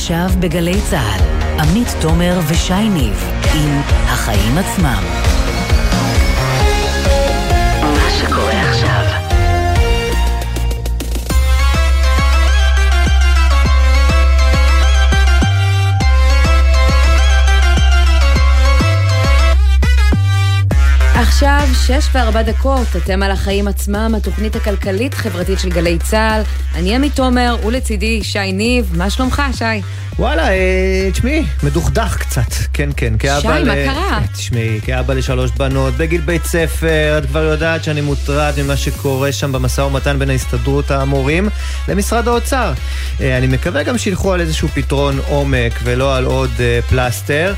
עכשיו בגלי צה"ל, עמית תומר ושי ניב עם החיים עצמם. עכשיו שש וארבע דקות, אתם על החיים עצמם, התוכנית הכלכלית-חברתית של גלי צה"ל. אני עמית תומר, ולצידי שי ניב. מה שלומך, שי? וואלה, אה, תשמעי, מדוכדך קצת. כן, כן, כאבא שי, מה קרה? אה, תשמעי, כאבא לשלוש בנות, בגיל בית ספר, את כבר יודעת שאני מוטרד ממה שקורה שם במשא ומתן בין ההסתדרות המורים למשרד האוצר. אה, אני מקווה גם שילכו על איזשהו פתרון עומק ולא על עוד פלסטר.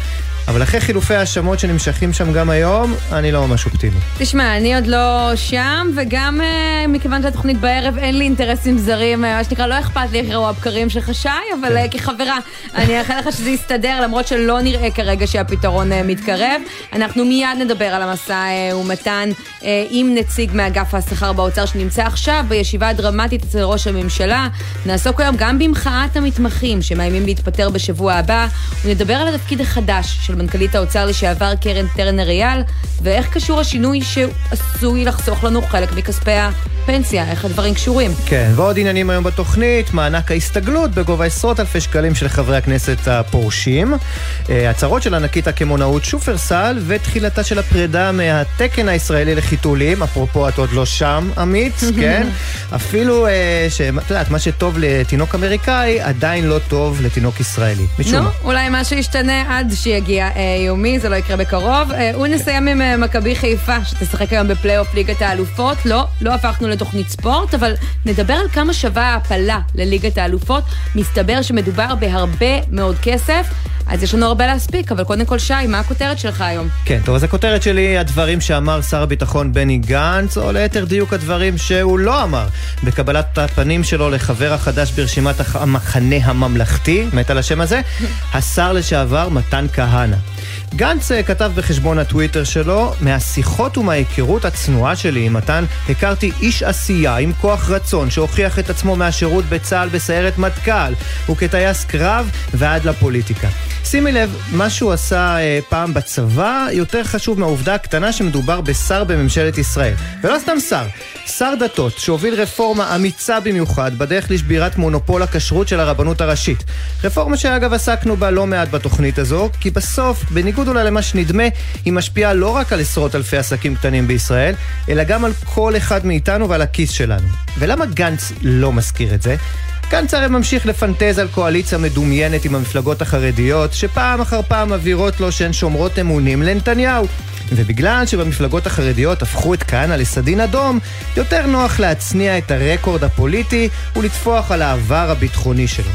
אבל אחרי חילופי האשמות שנמשכים שם גם היום, אני לא ממש אופטימי. תשמע, אני עוד לא שם, וגם uh, מכיוון שהתוכנית בערב, אין לי אינטרסים זרים, אה, מה שנקרא, לא אכפת לי איך יראו הבקרים של חשאי, אבל uh, כחברה, אני אאחל לך שזה יסתדר, למרות שלא נראה כרגע שהפתרון uh, מתקרב. אנחנו מיד נדבר על המשא uh, ומתן uh, עם נציג מאגף השכר באוצר שנמצא עכשיו בישיבה הדרמטית אצל ראש הממשלה. נעסוק היום גם במחאת המתמחים שמאיימים להתפטר בשבוע הבא, ונדבר על התפקיד החדש של מנכ"לית האוצר לשעבר קרן טרנר אייל, ואיך קשור השינוי שעשוי לחסוך לנו חלק מכספי הפנסיה, איך הדברים קשורים. כן, ועוד עניינים היום בתוכנית, מענק ההסתגלות בגובה עשרות אלפי שקלים של חברי הכנסת הפורשים, אה, הצהרות של ענקית הקמעונאות שופרסל, ותחילתה של הפרידה מהתקן הישראלי לחיתולים, אפרופו את עוד לא שם, עמית, כן? אפילו, אה, שאת יודעת, מה שטוב לתינוק אמריקאי, עדיין לא טוב לתינוק ישראלי. משום מה. נו, אולי משהו ישתנה עד שיגיע יומי, זה לא יקרה בקרוב. אה, ונסיים עם אה, מכבי חיפה, שתשחק היום בפלייאוף ליגת האלופות. לא, לא הפכנו לתוכנית ספורט, אבל נדבר על כמה שווה ההעפלה לליגת האלופות. מסתבר שמדובר בהרבה מאוד כסף. אז יש לנו הרבה להספיק, אבל קודם כל, שי, מה הכותרת שלך היום? כן, טוב, אז הכותרת שלי, הדברים שאמר שר הביטחון בני גנץ, או ליתר דיוק הדברים שהוא לא אמר בקבלת הפנים שלו לחבר החדש ברשימת המחנה הממלכתי, מת על השם הזה, השר לשעבר מתן כהנא. גנץ אה, כתב בחשבון הטוויטר שלו, מהשיחות ומההיכרות הצנועה שלי עם מתן, הכרתי איש עשייה עם כוח רצון שהוכיח את עצמו מהשירות בצה"ל בסיירת מטכ"ל, וכטייס קרב ועד לפוליטיקה. שימי לב, מה שהוא עשה אה, פעם בצבא יותר חשוב מהעובדה הקטנה שמדובר בשר בממשלת ישראל. ולא סתם שר, שר דתות שהוביל רפורמה אמיצה במיוחד בדרך לשבירת מונופול הכשרות של הרבנות הראשית. רפורמה שאגב עסקנו בה לא מעט בתוכנית הזו, כי בסוף, בניגוד אולי למה שנדמה, היא משפיעה לא רק על עשרות אלפי עסקים קטנים בישראל, אלא גם על כל אחד מאיתנו ועל הכיס שלנו. ולמה גנץ לא מזכיר את זה? גנץ הרי ממשיך לפנטז על קואליציה מדומיינת עם המפלגות החרדיות, שפעם אחר פעם מבהירות לו שהן שומרות אמונים לנתניהו. ובגלל שבמפלגות החרדיות הפכו את כהנא לסדין אדום, יותר נוח להצניע את הרקורד הפוליטי ולטפוח על העבר הביטחוני שלו.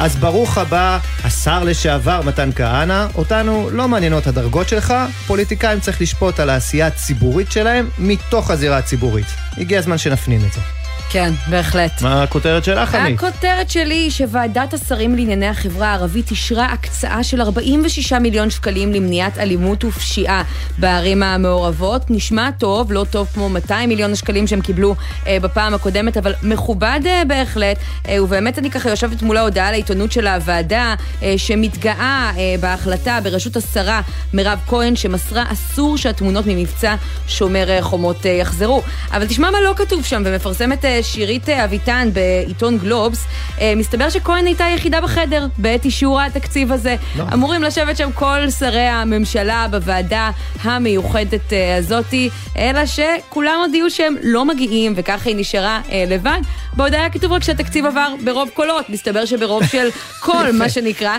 אז ברוך הבא, השר לשעבר מתן כהנא, אותנו לא מעניינות הדרגות שלך, פוליטיקאים צריך לשפוט על העשייה הציבורית שלהם מתוך הזירה הציבורית. הגיע הזמן שנפנים את זה. כן, בהחלט. מה הכותרת שלך, עמית? הכותרת שלי היא שוועדת השרים לענייני החברה הערבית אישרה הקצאה של 46 מיליון שקלים למניעת אלימות ופשיעה בערים המעורבות. נשמע טוב, לא טוב כמו 200 מיליון השקלים שהם קיבלו אה, בפעם הקודמת, אבל מכובד אה, בהחלט. אה, ובאמת אני ככה יושבת מול ההודעה לעיתונות של הוועדה, אה, שמתגאה אה, בהחלטה בראשות השרה מירב כהן, שמסרה אסור שהתמונות ממבצע שומר חומות אה, יחזרו. אבל תשמע מה לא כתוב שם, ומפרסמת... אה, שירית אביטן בעיתון גלובס, אה, מסתבר שכהן הייתה יחידה בחדר בעת אישור התקציב הזה. לא. אמורים לשבת שם כל שרי הממשלה בוועדה המיוחדת אה, הזאתי, אלא שכולם הודיעו שהם לא מגיעים, וככה היא נשארה אה, לבד. בהודעה היה כתוב רק שהתקציב עבר ברוב קולות, מסתבר שברוב של קול, מה שנקרא.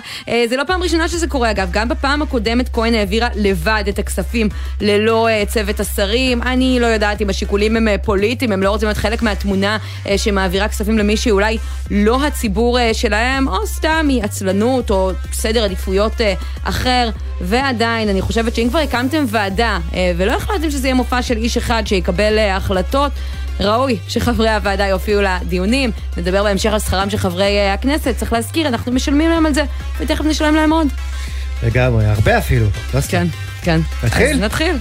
זה לא פעם ראשונה שזה קורה, אגב. גם בפעם הקודמת כהן העבירה לבד את הכספים ללא צוות השרים. אני לא יודעת אם השיקולים הם פוליטיים, הם לא רוצים להיות חלק מהתמונה אה, שמעבירה כספים למי שאולי לא הציבור אה, שלהם, או סתם מעצלנות או סדר עדיפויות אה, אחר. ועדיין, אני חושבת שאם כבר הקמתם ועדה ולא החלטתם שזה יהיה מופע של איש אחד שיקבל החלטות, ראוי שחברי הוועדה יופיעו לדיונים. נדבר בהמשך על שכרם של חברי הכנסת. צריך להזכיר, אנחנו משלמים להם על זה, ותכף נשלם להם עוד. לגמרי, הרבה אפילו. לא כן, כן. נתחיל? אז נתחיל.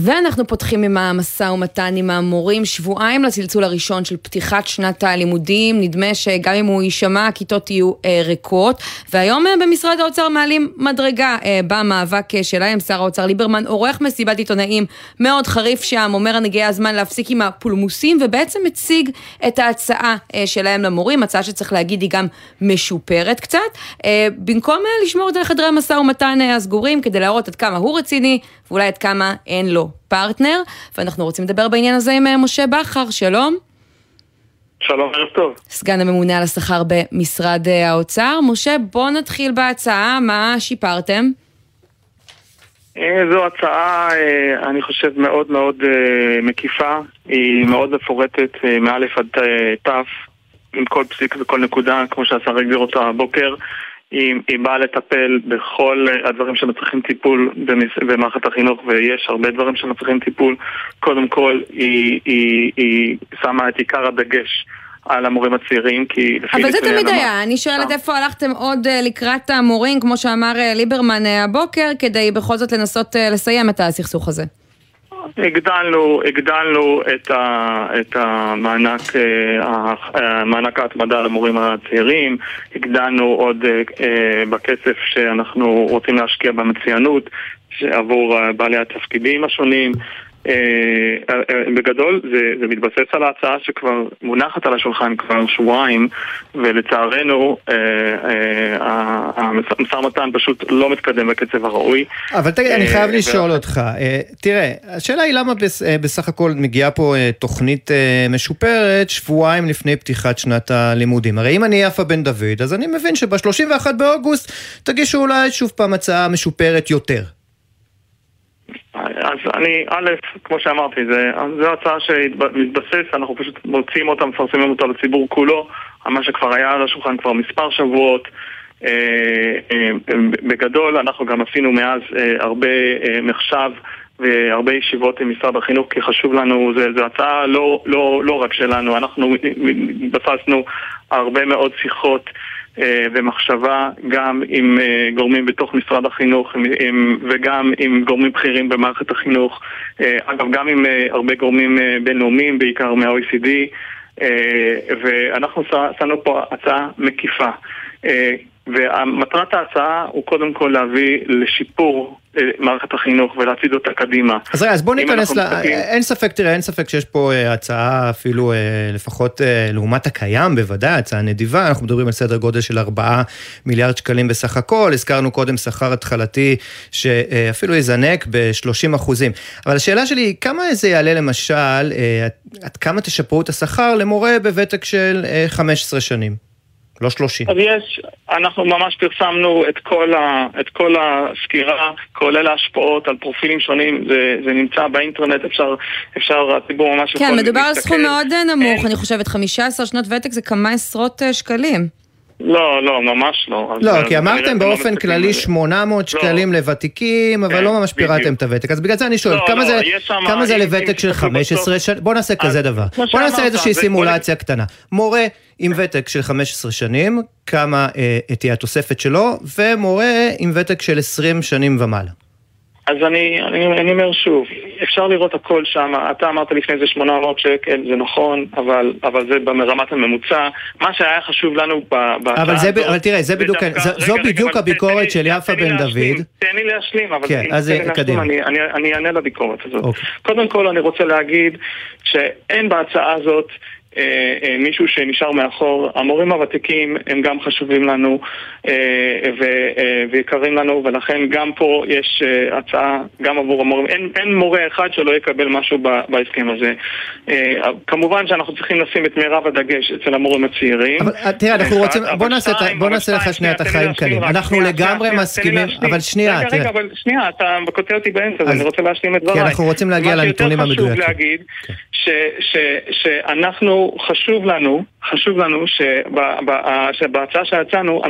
ואנחנו פותחים עם המשא ומתן עם המורים, שבועיים לצלצול הראשון של פתיחת שנת הלימודים, נדמה שגם אם הוא יישמע, הכיתות יהיו אה, ריקות, והיום אה, במשרד האוצר מעלים מדרגה אה, במאבק אה, שלהם, שר האוצר ליברמן עורך מסיבת עיתונאים מאוד חריף שם, אומר הגיע הזמן להפסיק עם הפולמוסים, ובעצם מציג את ההצעה אה, שלהם למורים, הצעה שצריך להגיד היא גם משופרת קצת, אה, במקום אה, לשמור את זה לחדרי המשא ומתן אה, הסגורים, כדי להראות עד כמה הוא רציני, ואולי עד כמה אין לו פרטנר, ואנחנו רוצים לדבר בעניין הזה עם אה, משה בכר, שלום. שלום, ערב טוב. סגן הממונה על השכר במשרד אה, האוצר. משה, בוא נתחיל בהצעה, מה שיפרתם? אה, זו הצעה, אני חושב, מאוד מאוד מקיפה, היא מאוד מפורטת מא' עד ת', עם כל פסיק וכל נקודה, כמו שהשר הגדיר אותה הבוקר. היא, היא באה לטפל בכל הדברים שמצריכים טיפול במערכת החינוך, ויש הרבה דברים שמצריכים טיפול. קודם כל, היא, היא, היא שמה את עיקר הדגש. על המורים הצעירים, כי לפי... אבל זה תמיד היה, אני שואלת אה. איפה הלכתם עוד אה, לקראת המורים, כמו שאמר אה, ליברמן הבוקר, כדי בכל זאת לנסות לסיים את הסכסוך הזה. הגדלנו, הגדלנו את, ה, את המענק, המענק ההתמדה למורים הצעירים, הגדלנו עוד בכסף שאנחנו רוצים להשקיע במצוינות עבור בעלי התפקידים השונים. אה, אה, בגדול זה, זה מתבסס על ההצעה שכבר מונחת על השולחן כבר שבועיים ולצערנו אה, המשא ומתן פשוט לא מתקדם בקצב הראוי. אבל תגיד, אני חייב לשאול אותך, תראה, השאלה היא למה בסך הכל מגיעה פה תוכנית משופרת שבועיים לפני פתיחת שנת הלימודים. הרי אם אני יפה בן דוד, אז אני מבין שב-31 באוגוסט תגישו אולי שוב פעם הצעה משופרת יותר. אז אני, א', כמו שאמרתי, זו הצעה שמתבסס, אנחנו פשוט מוצאים אותה, מפרסמים אותה לציבור כולו, מה שכבר היה על השולחן כבר מספר שבועות. אה, אה, בגדול, אנחנו גם עשינו מאז אה, הרבה מחשב והרבה ישיבות עם משרד החינוך, כי חשוב לנו, זו הצעה לא, לא, לא רק שלנו, אנחנו התבססנו הרבה מאוד שיחות ומחשבה גם עם אה, גורמים בתוך משרד החינוך וגם עם גורמים בכירים במערכת החינוך, אה, אגב גם עם הרבה גורמים בינלאומיים, בעיקר מה-OECD, ואנחנו שמנו פה הצעה מקיפה. ומטרת ההצעה הוא קודם כל להביא לשיפור אה, מערכת החינוך ולהצעיד אותה קדימה. אז רגע, אז בוא ניכנס ל... מסתכלים... אין ספק, תראה, אין ספק שיש פה אה, הצעה אפילו אה, לפחות לעומת הקיים, בוודאי, הצעה נדיבה, אנחנו מדברים על סדר גודל של 4 מיליארד שקלים בסך הכל, הזכרנו קודם שכר התחלתי שאפילו יזנק ב-30 אחוזים. אבל השאלה שלי היא, כמה זה יעלה למשל, עד כמה תשפרו את השכר למורה בוותק של 15 שנים? לא 30. אז יש, אנחנו ממש פרסמנו את כל, ה, את כל הסקירה, כולל ההשפעות על פרופילים שונים, זה, זה נמצא באינטרנט, אפשר, אפשר, הציבור ממש כן, מדובר על סכום מאוד נמוך, אין... אני חושבת, 15 שנות ותק זה כמה עשרות אה, שקלים. לא, לא, ממש לא. לא, כי אמרתם לא באופן כללי 800 לא. שקלים לוותיקים, אבל כן, לא ממש פירטתם את הוותק. אז בגלל זה אני שואל, לא, כמה זה לוותק של 15 שנים? בוא נעשה כזה דבר. בוא נעשה איזושהי סימולציה קטנה. מורה עם ותק של 15 שנים, כמה אה, תהיה התוספת שלו, ומורה עם ותק של 20 שנים ומעלה. אז אני, אני, אני אומר שוב, אפשר לראות הכל שם, אתה אמרת לפני זה 800 שקל, זה נכון, אבל, אבל זה ברמת הממוצע. מה שהיה חשוב לנו בהצעה אבל, זה, אבל תראה, זה בדיוק, דווקא, זו, רגע, זו רגע, בדיוק הביקורת של יפה בן דוד. תן לי להשלים, אבל כן, אז קדימה. אני, אני, אני אענה לביקורת הזאת. אוקיי. קודם כל אני רוצה להגיד שאין בהצעה הזאת אה, אה, מישהו שנשאר מאחור. המורים הוותיקים הם גם חשובים לנו אה, ויקרים לנו, ולכן גם פה יש הצעה גם עבור המורים. אין, אין מורה אחד שלא יקבל משהו בהסכם הזה. כמובן שאנחנו צריכים לשים את מירב הדגש אצל המורים הצעירים. אבל תראה, אנחנו רוצים, בוא נעשה, בוא נעשה לך שנייה את החיים קלים. אנחנו לגמרי מסכימים, אבל שנייה, תראה. רגע, אבל שנייה, אתה קוטע אותי באמצע, אז אני רוצה להשלים את דבריי. כי אנחנו רוצים להגיע לנתונים המדויקים. מה שיותר חשוב להגיד, שאנחנו, חשוב לנו חשוב לנו שבהצעה שיצאנו,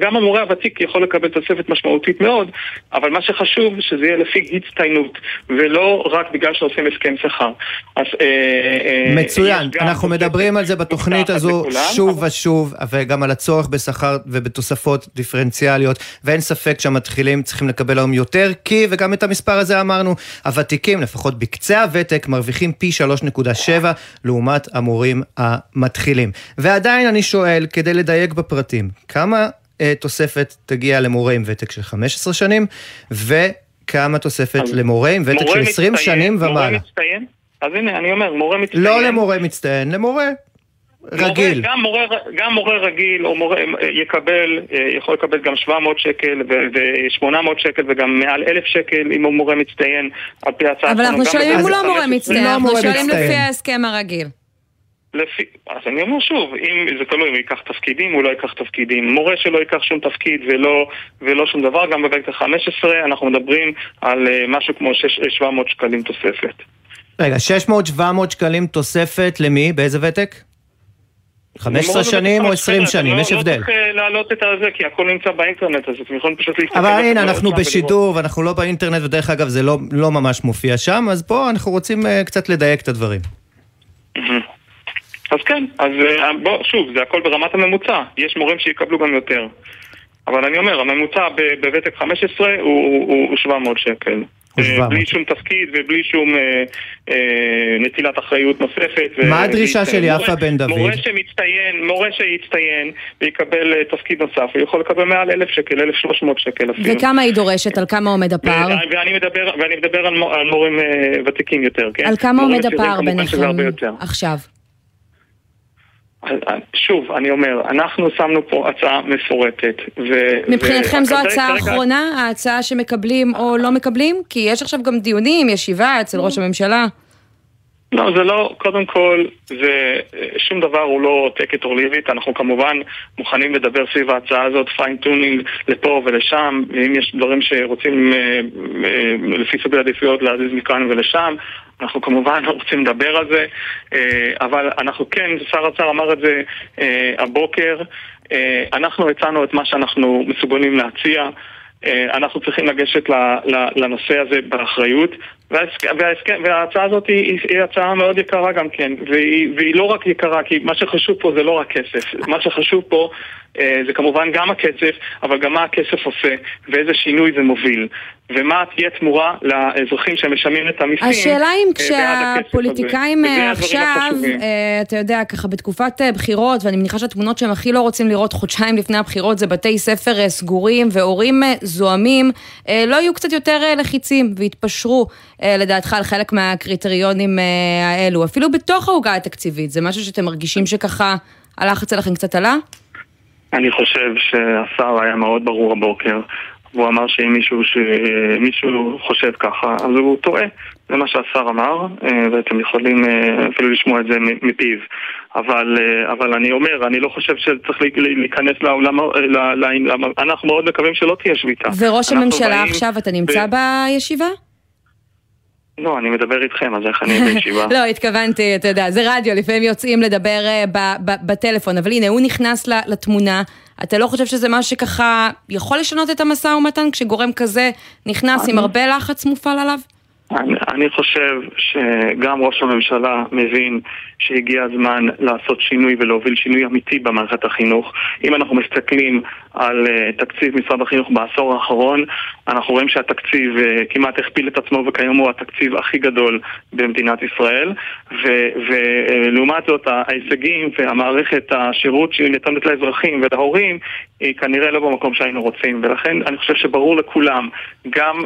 גם המורה הוותיק יכול לקבל תוספת משמעותית מאוד, אבל מה שחשוב שזה יהיה לפי הצטיינות, ולא רק בגלל שעושים הסכם שכר. אה, אה, מצוין, אנחנו מדברים על זה בתוכנית הזו שוב ושוב, וגם על הצורך בשכר ובתוספות דיפרנציאליות, ואין ספק שהמתחילים צריכים לקבל היום יותר, כי, וגם את המספר הזה אמרנו, הוותיקים, לפחות בקצה הוותק, מרוויחים פי 3.7 לעומת המורים המתחילים. ועדיין אני שואל, כדי לדייק בפרטים, כמה אה, תוספת תגיע למורה עם ותק של 15 שנים, וכמה תוספת למורה עם ותק של 20 מצטיין, שנים ומעלה? מורה מצטיין? אז הנה, אני אומר, מורה מצטיין. לא למורה מצטיין, למורה רגיל. גם מורה, גם מורה רגיל או מורה יקבל, אה, יכול לקבל גם 700 שקל ו-800 שקל וגם מעל 1,000 שקל אם הוא מורה מצטיין על פי הצעה אבל אנחנו שואלים אם הוא לא מורה מצטיין, לא אנחנו שואלים לפי ההסכם הרגיל. לפי, אז אני אומר שוב, אם זה תלוי אם הוא ייקח תפקידים, הוא לא ייקח תפקידים. מורה שלא ייקח שום תפקיד ולא, ולא שום דבר, גם בבית ה-15 אנחנו מדברים על uh, משהו כמו 700 שקלים תוספת. רגע, 600-700 שקלים תוספת למי? באיזה ותק? 15 שנים או 20 שנים, לא- יש לא הבדל. לא צריך אה, להעלות את הזה, כי הכל נמצא באינטרנט, אז אתם יכולים פשוט להסתכל. אבל הנה, אנחנו בשידור ואנחנו לא באינטרנט, ודרך אגב זה לא, לא ממש מופיע שם, אז פה אנחנו רוצים אה, קצת לדייק את הדברים. אז כן, אז אה, בוא, שוב, זה הכל ברמת הממוצע. יש מורים שיקבלו גם יותר. אבל אני אומר, הממוצע בוותק 15 הוא, הוא, הוא 700 שקל. אה, בלי שום תפקיד ובלי שום אה, אה, נטילת אחריות נוספת. מה הדרישה של יפה בן דוד? מורה שמצטיין, מורה שיצטיין ויקבל אה, תפקיד נוסף, הוא יכול לקבל מעל אלף שקל, אלף שלוש מאות שקל אפילו. וכמה היא דורשת? על כמה עומד הפער? ואני מדבר, ואני מדבר על, על מורים ותיקים יותר, כן? על כמה עומד הפער ביניכם עכשיו? שוב, אני אומר, אנחנו שמנו פה הצעה מפורטת. מבחינתכם זו הצעה אחרונה? ההצעה שמקבלים או לא מקבלים? כי יש עכשיו גם דיונים, ישיבה אצל ראש הממשלה. לא, זה לא, קודם כל, זה, שום דבר הוא לא take it or leave it, אנחנו כמובן מוכנים לדבר סביב ההצעה הזאת, fine tuning לפה ולשם, ואם יש דברים שרוצים אה, אה, לפי סוגי עדיפויות להזיז מכאן ולשם, אנחנו כמובן רוצים לדבר על זה, אה, אבל אנחנו כן, שר האוצר אמר את זה הבוקר, אנחנו הצענו את מה שאנחנו מסוגלים להציע. אנחנו צריכים לגשת לנושא הזה באחריות וההסכם, וההצעה הזאת היא, היא הצעה מאוד יקרה גם כן, והיא, והיא לא רק יקרה, כי מה שחשוב פה זה לא רק כסף, מה שחשוב פה אה, זה כמובן גם הכסף, אבל גם מה הכסף עושה, ואיזה שינוי זה מוביל, ומה תהיה תמורה לאזרחים שמשלמים את המיסים. השאלה אם אה, כשהפוליטיקאים אה, עכשיו, אתה יודע, ככה בתקופת בחירות, ואני מניחה שהתמונות שהם הכי לא רוצים לראות חודשיים לפני הבחירות זה בתי ספר סגורים והורים זועמים, לא יהיו קצת יותר לחיצים ויתפשרו. לדעתך על חלק מהקריטריונים האלו, אפילו בתוך העוגה התקציבית, זה משהו שאתם מרגישים שככה הלחץ עליכם קצת עלה? אני חושב שהשר היה מאוד ברור הבוקר, והוא אמר שאם מישהו, ש... מישהו חושב ככה, אז הוא טועה. זה מה שהשר אמר, אה, ואתם יכולים אה, אפילו לשמוע את זה מפיו. אבל, אה, אבל אני אומר, אני לא חושב שצריך להיכנס לעולם, אנחנו מאוד מקווים שלא תהיה שביתה. וראש הממשלה עכשיו, אתה נמצא ב... בישיבה? לא, אני מדבר איתכם, אז איך אני בישיבה? לא, התכוונתי, אתה יודע, זה רדיו, לפעמים יוצאים לדבר uh, בטלפון, אבל הנה, הוא נכנס לתמונה. אתה לא חושב שזה משהו שככה יכול לשנות את המשא ומתן כשגורם כזה נכנס עם הרבה לחץ מופעל עליו? אני, אני חושב שגם ראש הממשלה מבין שהגיע הזמן לעשות שינוי ולהוביל שינוי אמיתי במערכת החינוך. אם אנחנו מסתכלים על uh, תקציב משרד החינוך בעשור האחרון, אנחנו רואים שהתקציב uh, כמעט הכפיל את עצמו וכיום הוא התקציב הכי גדול במדינת ישראל. ולעומת uh, זאת ההישגים והמערכת השירות שהיא ניתנת לאזרחים ולהורים היא כנראה לא במקום שהיינו רוצים. ולכן אני חושב שברור לכולם, גם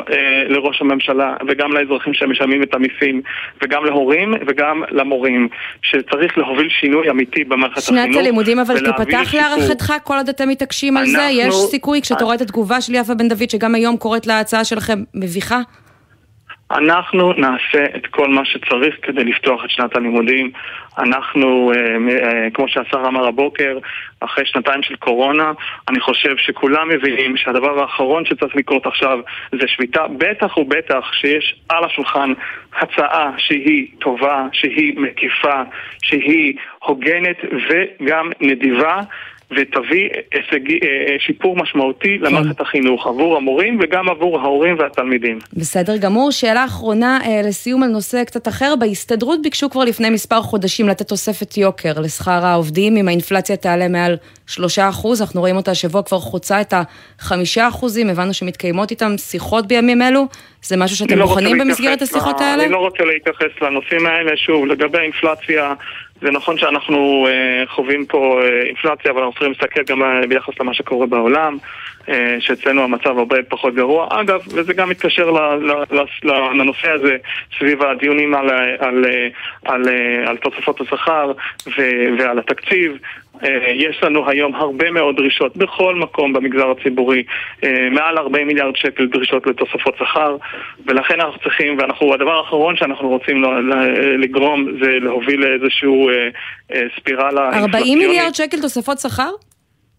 לראש הממשלה וגם לאזרחים שמשלמים את המיסים, וגם להורים וגם למורים. שצריך להוביל שינוי אמיתי במערכת החינוך. שנת הלימודים אבל תיפתח להערכתך כל עוד אתם מתעקשים על זה? יש סיכוי כשאתה רואה את התגובה של יפה בן דוד שגם היום קוראת להצעה שלכם מביכה? אנחנו נעשה את כל מה שצריך כדי לפתוח את שנת הלימודים. אנחנו, אה, אה, כמו שהשר אמר הבוקר, אחרי שנתיים של קורונה, אני חושב שכולם מבינים שהדבר האחרון שצריך לקרות עכשיו זה שביתה, בטח ובטח שיש על השולחן הצעה שהיא טובה, שהיא מקיפה, שהיא הוגנת וגם נדיבה. ותביא הישג, אה, אה, שיפור משמעותי כן. למערכת החינוך עבור המורים וגם עבור ההורים והתלמידים. בסדר גמור. שאלה אחרונה אה, לסיום על נושא קצת אחר. בהסתדרות ביקשו כבר לפני מספר חודשים לתת תוספת יוקר לשכר העובדים אם האינפלציה תעלה מעל שלושה אחוז. אנחנו רואים אותה השבוע כבר חוצה את החמישה אחוזים, הבנו שמתקיימות איתם שיחות בימים אלו. זה משהו שאתם לא במסגרת השיחות האלה? אני לא רוצה להתייחס לנושאים האלה. שוב, לגבי האינפלציה... זה נכון שאנחנו uh, חווים פה uh, אינפלציה, אבל אנחנו צריכים להסתכל גם uh, ביחס למה שקורה בעולם, שאצלנו המצב הרבה פחות גרוע. אגב, וזה גם מתקשר לנושא הזה סביב הדיונים על, על, על, על, על תוספות השכר ועל התקציב. אה, יש לנו היום הרבה מאוד דרישות בכל מקום במגזר הציבורי, אה, מעל 40 מיליארד שקל דרישות לתוספות שכר, ולכן אנחנו צריכים, ואנחנו, הדבר האחרון שאנחנו רוצים לגרום זה להוביל לאיזשהו אה, ספירלה 40 מיליארד שקל תוספות שכר?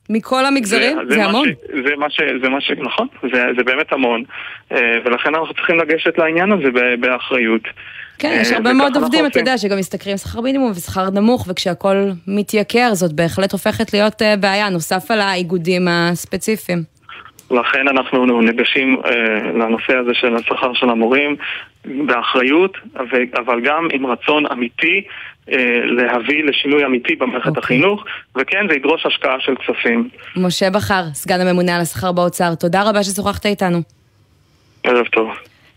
מכל המגזרים? זה, זה, זה המון. ש, זה מה ש... זה מה ש... נכון, זה, זה באמת המון. ולכן אנחנו צריכים לגשת לעניין הזה באחריות. כן, יש אה, הרבה מאוד עובדים, אתה יודע, שגם משתכרים שכר מינימום ושכר נמוך, וכשהכול מתייקר, זאת בהחלט הופכת להיות אה, בעיה, נוסף על האיגודים הספציפיים. לכן אנחנו ניגשים אה, לנושא הזה של השכר של המורים באחריות, אבל גם עם רצון אמיתי אה, להביא לשינוי אמיתי במערכת okay. אוקיי. החינוך, וכן, זה ידרוש השקעה של כספים. משה בכר, סגן הממונה על השכר באוצר, תודה רבה ששוחחת איתנו. ערב טוב.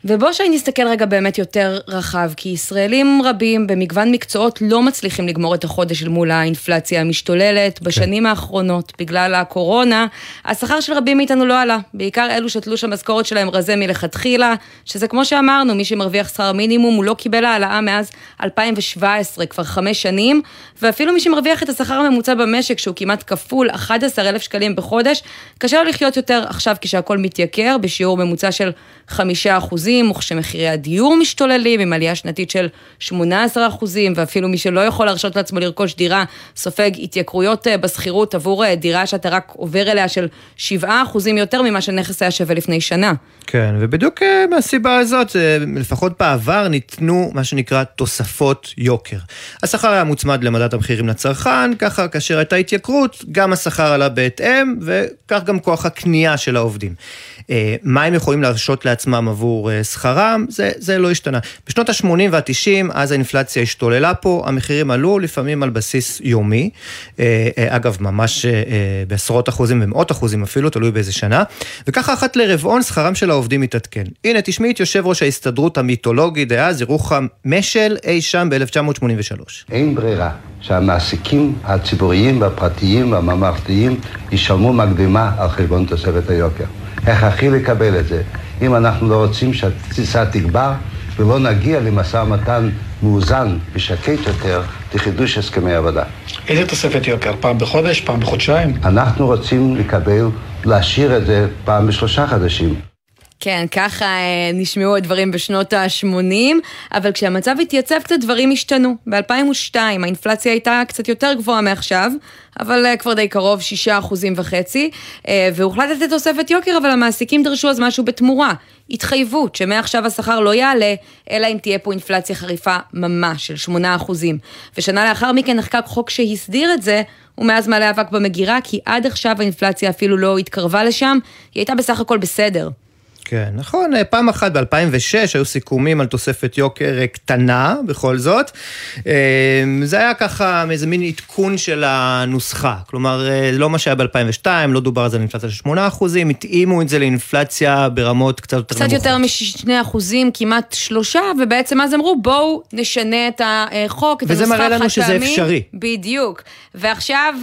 ובוא שאני נסתכל רגע באמת יותר רחב, כי ישראלים רבים במגוון מקצועות לא מצליחים לגמור את החודש אל מול האינפלציה המשתוללת. כן. בשנים האחרונות, בגלל הקורונה, השכר של רבים מאיתנו לא עלה. בעיקר אלו שתלוש המשכורת שלהם רזה מלכתחילה, שזה כמו שאמרנו, מי שמרוויח שכר מינימום, הוא לא קיבל העלאה מאז 2017, כבר חמש שנים, ואפילו מי שמרוויח את השכר הממוצע במשק, שהוא כמעט כפול 11,000 שקלים בחודש, קשה לו לחיות יותר עכשיו כשהכול מתייקר, בשיעור ממוצע של חמישה אחוזים, וכשמחירי הדיור משתוללים עם עלייה שנתית של 18 אחוזים, ואפילו מי שלא יכול להרשות לעצמו לרכוש דירה, סופג התייקרויות אה, בשכירות עבור אה, דירה שאתה רק עובר אליה של 7 אחוזים יותר ממה שנכס היה שווה לפני שנה. כן, ובדיוק אה, מהסיבה הזאת, לפחות בעבר ניתנו מה שנקרא תוספות יוקר. השכר היה מוצמד למדד המחירים לצרכן, ככה כאשר הייתה התייקרות, גם השכר עלה בהתאם, וכך גם כוח הקנייה של העובדים. אה, מה הם יכולים להרשות לעצמם עבור אה, שכרם, זה, זה לא השתנה. בשנות ה-80 וה-90, אז האינפלציה השתוללה פה, המחירים עלו לפעמים על בסיס יומי, אה, אגב, ממש בעשרות אחוזים ומאות אחוזים אפילו, תלוי באיזה שנה, וככה אחת לרבעון שכרם של העובדים מתעדכן. הנה, תשמעי את יושב ראש ההסתדרות המיתולוגי דאז, ירוחם משל, אי שם ב-1983. אין ברירה שהמעסיקים הציבוריים והפרטיים והממלכתיים ישלמו מקדימה על חשבון תוספת היוקר. הכרחי לקבל את זה. אם אנחנו לא רוצים שהתסיסה תגבר ולא נגיע למשא ומתן מאוזן ושקט יותר לחידוש הסכמי עבודה. איזה תוספת יוקר? פעם בחודש? פעם בחודשיים? אנחנו רוצים לקבל, להשאיר את זה פעם בשלושה חודשים. כן, ככה אה, נשמעו הדברים בשנות ה-80, אבל כשהמצב התייצב קצת דברים השתנו. ב-2002 האינפלציה הייתה קצת יותר גבוהה מעכשיו, אבל אה, כבר די קרוב, 6 אחוזים וחצי, אה, והוחלט לתת תוספת יוקר, אבל המעסיקים דרשו אז משהו בתמורה. התחייבות שמעכשיו השכר לא יעלה, אלא אם תהיה פה אינפלציה חריפה ממש של 8 אחוזים. ושנה לאחר מכן נחקק חוק שהסדיר את זה, ומאז מעלה אבק במגירה, כי עד עכשיו האינפלציה אפילו לא התקרבה לשם, היא הייתה בסך הכל בסדר. כן, נכון, אה, פעם אחת ב-2006 היו סיכומים על תוספת יוקר אה, קטנה, בכל זאת. אה, זה היה ככה איזה מין עדכון של הנוסחה. כלומר, לא מה שהיה ב-2002, לא דובר על זה לאינפלציה של 8 אחוזים, התאימו את זה לאינפלציה ברמות קצת יותר נמוכות. קצת יותר מ-2 אחוזים, כמעט שלושה, ובעצם אז אמרו, בואו נשנה את החוק, את הנוסחה החד-פעמי. וזה מראה לנו שזה אפשרי. בדיוק. ועכשיו,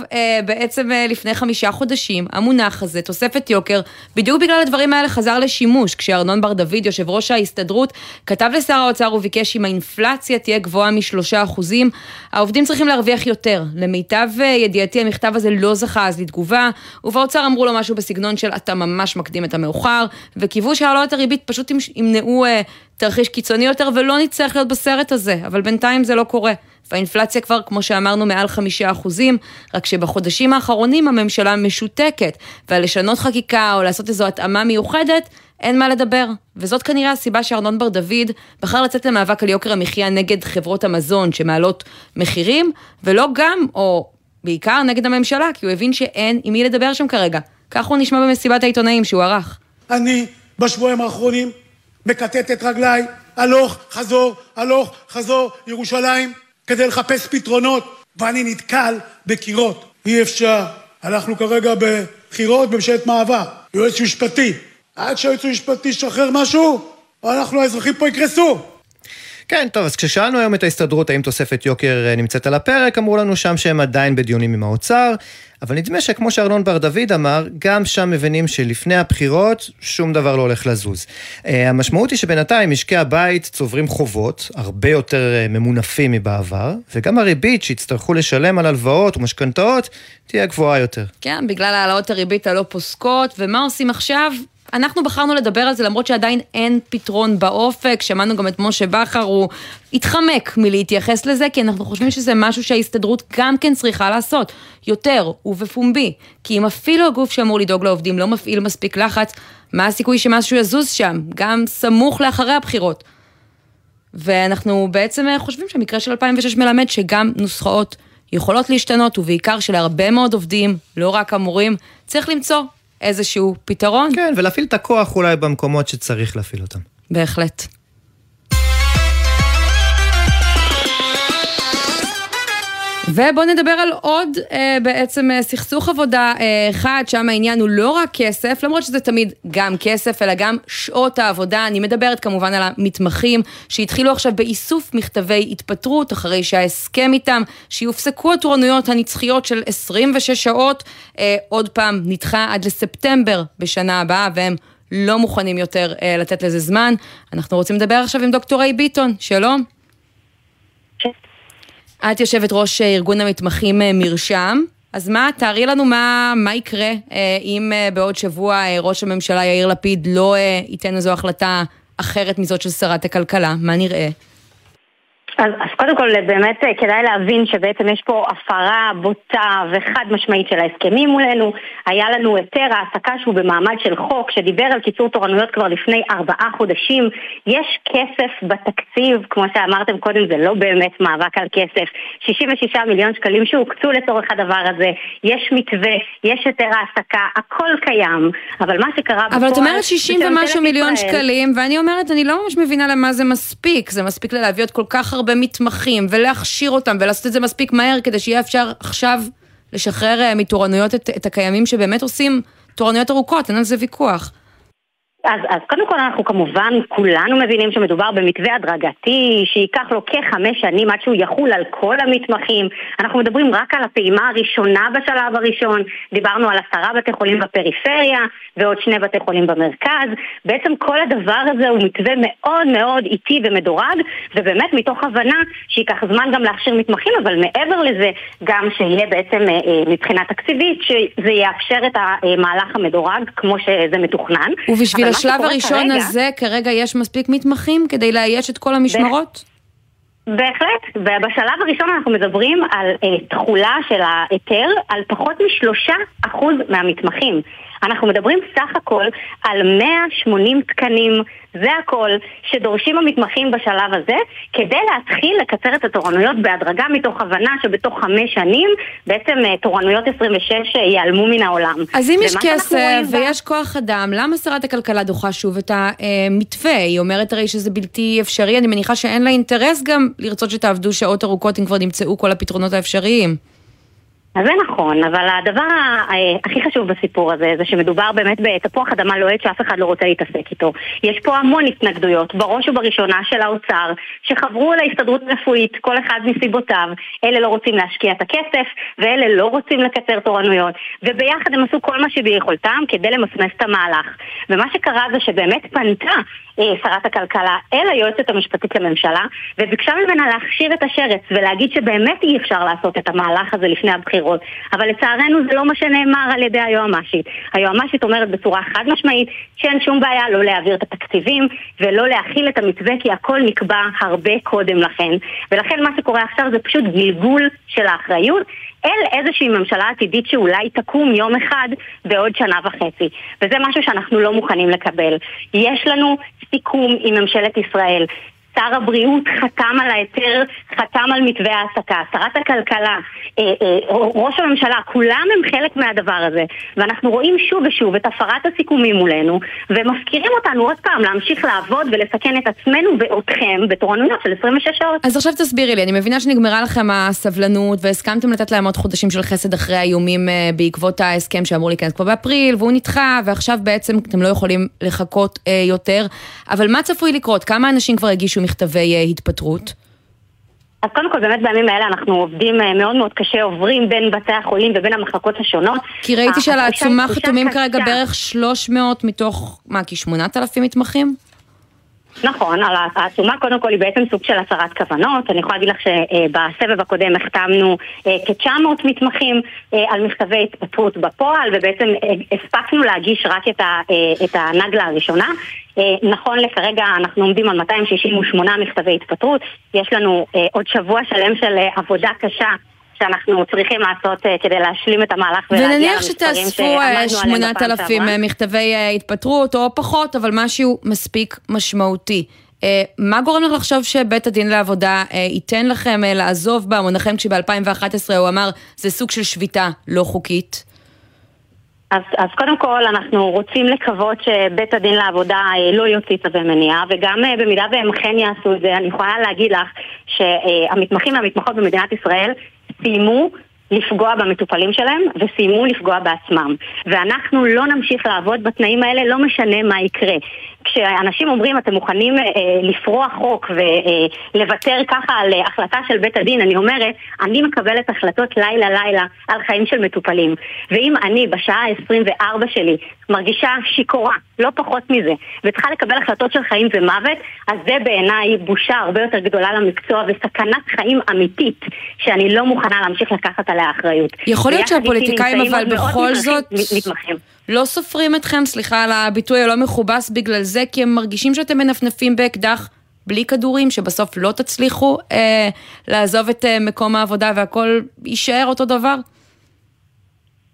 בעצם לפני חמישה חודשים, המונח הזה, תוספת יוקר, בדיוק בגלל הדברים האלה חזר לשימוש. שימוש, כשארנון בר דוד, יושב ראש ההסתדרות, כתב לשר האוצר וביקש אם האינפלציה תהיה גבוהה משלושה אחוזים, העובדים צריכים להרוויח יותר. למיטב אה, ידיעתי המכתב הזה לא זכה אז לתגובה, ובאוצר אמרו לו משהו בסגנון של אתה ממש מקדים את המאוחר, וקיוו שהעלות הריבית פשוט ימנעו אה, תרחיש קיצוני יותר ולא נצטרך להיות בסרט הזה, אבל בינתיים זה לא קורה. והאינפלציה כבר, כמו שאמרנו, מעל חמישה אחוזים, רק שבחודשים האחרונים הממשלה משותקת, ועל לשנות חקיקה או לעשות איזו התאמה מיוחדת, אין מה לדבר. וזאת כנראה הסיבה שארנון בר דוד בחר לצאת למאבק על יוקר המחיה נגד חברות המזון שמעלות מחירים, ולא גם, או בעיקר נגד הממשלה, כי הוא הבין שאין עם מי לדבר שם כרגע. כך הוא נשמע במסיבת העיתונאים שהוא ערך. אני בשבועיים האחרונים מקטט את רגליי, הלוך, חזור, הלוך, חזור, ירושלים, כדי לחפש פתרונות, ואני נתקל בקירות. אי אפשר. אנחנו כרגע בבחירות בממשלת מעבר. יועץ משפטי. עד שהיועץ המשפטי ישחרר משהו, אנחנו האזרחים פה יקרסו. כן, טוב, אז כששאלנו היום את ההסתדרות האם תוספת יוקר אה, נמצאת על הפרק, אמרו לנו שם שהם עדיין בדיונים עם האוצר, אבל נדמה שכמו שארנון בר דוד אמר, גם שם מבינים שלפני הבחירות שום דבר לא הולך לזוז. Uh, המשמעות היא שבינתיים משקי הבית צוברים חובות, הרבה יותר uh, ממונפים מבעבר, וגם הריבית שיצטרכו לשלם על הלוואות ומשכנתאות תהיה גבוהה יותר. כן, בגלל העלאות הריבית הלא פוסקות, ומה עושים עכשיו? אנחנו בחרנו לדבר על זה למרות שעדיין אין פתרון באופק, שמענו גם את משה בכר, הוא התחמק מלהתייחס לזה, כי אנחנו חושבים שזה משהו שההסתדרות גם כן צריכה לעשות, יותר ובפומבי. כי אם אפילו הגוף שאמור לדאוג לעובדים לא מפעיל מספיק לחץ, מה הסיכוי שמשהו יזוז שם, גם סמוך לאחרי הבחירות. ואנחנו בעצם חושבים שהמקרה של 2006 מלמד שגם נוסחאות יכולות להשתנות, ובעיקר שלהרבה מאוד עובדים, לא רק המורים, צריך למצוא איזשהו פתרון. כן, ולהפעיל את הכוח אולי במקומות שצריך להפעיל אותם. בהחלט. ובואו נדבר על עוד אה, בעצם אה, סכסוך עבודה אה, אחד, שם העניין הוא לא רק כסף, למרות שזה תמיד גם כסף, אלא גם שעות העבודה. אני מדברת כמובן על המתמחים שהתחילו עכשיו באיסוף מכתבי התפטרות, אחרי שההסכם איתם, שיופסקו התורנויות הנצחיות של 26 שעות, אה, עוד פעם נדחה עד לספטמבר בשנה הבאה, והם לא מוכנים יותר אה, לתת לזה זמן. אנחנו רוצים לדבר עכשיו עם דוקטור ריי ביטון, שלום. את יושבת ראש אה, ארגון המתמחים אה, מרשם, אז מה, תארי לנו מה, מה יקרה אה, אם בעוד שבוע ראש הממשלה יאיר לפיד לא ייתן איזו החלטה אחרת מזאת של שרת הכלכלה, מה נראה? אז, אז קודם כל באמת אה, כדאי להבין שבעצם יש פה הפרה בוטה וחד משמעית של ההסכמים מולנו. היה לנו היתר העסקה שהוא במעמד של חוק שדיבר על קיצור תורנויות כבר לפני ארבעה חודשים. יש כסף בתקציב, כמו שאמרתם קודם, זה לא באמת מאבק על כסף. 66 מיליון שקלים שהוקצו לצורך הדבר הזה, יש מתווה, יש היתר העסקה, הכל קיים. אבל מה שקרה בפועל... אבל את אומרת 60 ומשהו מיליון שקלים, ואני אומרת, אני לא ממש מבינה למה זה מספיק. זה מספיק להביא עוד כל כך הרבה... במתמחים ולהכשיר אותם ולעשות את זה מספיק מהר כדי שיהיה אפשר עכשיו לשחרר אה, מתורנויות את, את הקיימים שבאמת עושים תורנויות ארוכות, אין על זה ויכוח. אז, אז קודם כל אנחנו כמובן כולנו מבינים שמדובר במתווה הדרגתי שייקח לו כחמש שנים עד שהוא יחול על כל המתמחים. אנחנו מדברים רק על הפעימה הראשונה בשלב הראשון, דיברנו על עשרה בתי חולים בפריפריה ועוד שני בתי חולים במרכז. בעצם כל הדבר הזה הוא מתווה מאוד מאוד איטי ומדורג ובאמת מתוך הבנה שייקח זמן גם להכשיר מתמחים אבל מעבר לזה גם שיהיה בעצם אה, אה, מבחינה תקציבית שזה יאפשר את המהלך המדורג כמו שזה מתוכנן. ובשביל בשלב הראשון כרגע, הזה כרגע יש מספיק מתמחים כדי לאייש את כל המשמרות? בהחלט, ובשלב הראשון אנחנו מדברים על אה, תכולה של ההיתר על פחות משלושה אחוז מהמתמחים. אנחנו מדברים סך הכל על 180 תקנים, זה הכל, שדורשים המתמחים בשלב הזה, כדי להתחיל לקצר את התורנויות בהדרגה מתוך הבנה שבתוך חמש שנים בעצם אה, תורנויות 26 אה, ייעלמו מן העולם. אז אם יש כסף ויש כוח אדם, למה שרת הכלכלה דוחה שוב את המתווה? היא אומרת הרי שזה בלתי אפשרי, אני מניחה שאין לה אינטרס גם לרצות שתעבדו שעות ארוכות אם כבר נמצאו כל הפתרונות האפשריים. אז זה נכון, אבל הדבר הכי חשוב בסיפור הזה זה שמדובר באמת בתפוח אדמה לוהט שאף אחד לא רוצה להתעסק איתו. יש פה המון התנגדויות, בראש ובראשונה של האוצר, שחברו להסתדרות רפואית, כל אחד מסיבותיו. אלה לא רוצים להשקיע את הכסף, ואלה לא רוצים לקצר תורנויות. וביחד הם עשו כל מה שביכולתם כדי למסמס את המהלך. ומה שקרה זה שבאמת פנתה אה, שרת הכלכלה אל היועצת המשפטית לממשלה, וביקשה ממנה להכשיר את השרץ ולהגיד שבאמת אי אפשר לעשות את המהלך הזה לפני הבחירות. אבל לצערנו זה לא מה שנאמר על ידי היועמ"שית. היועמ"שית אומרת בצורה חד משמעית שאין שום בעיה לא להעביר את התקציבים ולא להכיל את המתווה כי הכל נקבע הרבה קודם לכן. ולכן מה שקורה עכשיו זה פשוט גלגול של האחריות אל איזושהי ממשלה עתידית שאולי תקום יום אחד בעוד שנה וחצי. וזה משהו שאנחנו לא מוכנים לקבל. יש לנו סיכום עם ממשלת ישראל שר הבריאות חתם על ההיתר, חתם על מתווה העסקה, שרת הכלכלה, אה, אה, ראש הממשלה, כולם הם חלק מהדבר הזה. ואנחנו רואים שוב ושוב את הפרת הסיכומים מולנו, ומפקירים אותנו עוד פעם להמשיך לעבוד ולסכן את עצמנו ואותכם בתורנויות של 26 שעות. אז עכשיו תסבירי לי, אני מבינה שנגמרה לכם הסבלנות והסכמתם לתת להם עוד חודשים של חסד אחרי האיומים אה, בעקבות ההסכם שאמור להיכנס כבר באפריל, והוא נדחה, ועכשיו בעצם אתם לא יכולים לחכות יותר. אבל מה צפוי לקרות? כמה אנשים כבר הגישו מכתבי אה, התפטרות? אז קודם כל, באמת בימים האלה אנחנו עובדים אה, מאוד מאוד קשה, עוברים בין בתי החולים ובין המחלקות השונות. כי ראיתי שעל העצומה חתומים כרגע בערך 300 מתוך, מה, כ-8,000 מתמחים? נכון, העצומה קודם כל היא בעצם סוג של הצהרת כוונות. אני יכולה להגיד לך שבסבב הקודם החתמנו אה, כ-900 מתמחים אה, על מכתבי התפטרות בפועל, ובעצם הספקנו להגיש רק את הנגלה הראשונה. נכון לכרגע אנחנו עומדים על 268 מכתבי התפטרות, יש לנו עוד שבוע שלם של עבודה קשה שאנחנו צריכים לעשות אה, כדי להשלים את המהלך ולהגיע למספרים שעמדנו עליהם בפעם שעברה. ונניח שתאספו 8,000 מכתבי אה, התפטרות או פחות, אבל משהו מספיק משמעותי. אה, מה גורם לך לחשוב שבית הדין לעבודה ייתן לכם לעזוב במונחים כשב-2011 הוא אמר זה סוג של שביתה לא חוקית? אז, אז קודם כל אנחנו רוצים לקוות שבית הדין לעבודה לא יוציא צווי מניעה וגם במידה והם אכן יעשו את זה אני יכולה להגיד לך שהמתמחים והמתמחות במדינת ישראל סיימו לפגוע במטופלים שלהם וסיימו לפגוע בעצמם. ואנחנו לא נמשיך לעבוד בתנאים האלה, לא משנה מה יקרה. כשאנשים אומרים אתם מוכנים אה, לפרוע חוק ולוותר אה, ככה על אה, החלטה של בית הדין, אני אומרת, אני מקבלת החלטות לילה לילה על חיים של מטופלים. ואם אני בשעה ה-24 שלי מרגישה שיכורה, לא פחות מזה, וצריכה לקבל החלטות של חיים ומוות, אז זה בעיניי בושה הרבה יותר גדולה למקצוע וסכנת חיים אמיתית, שאני לא מוכנה להמשיך לקחת עליה אחריות. יכול להיות שהפוליטיקאים אבל בכל זאת... מתמחים. לא סופרים אתכם, סליחה על הביטוי הלא מכובס בגלל זה, כי הם מרגישים שאתם מנפנפים באקדח בלי כדורים, שבסוף לא תצליחו אה, לעזוב את אה, מקום העבודה והכל יישאר אותו דבר?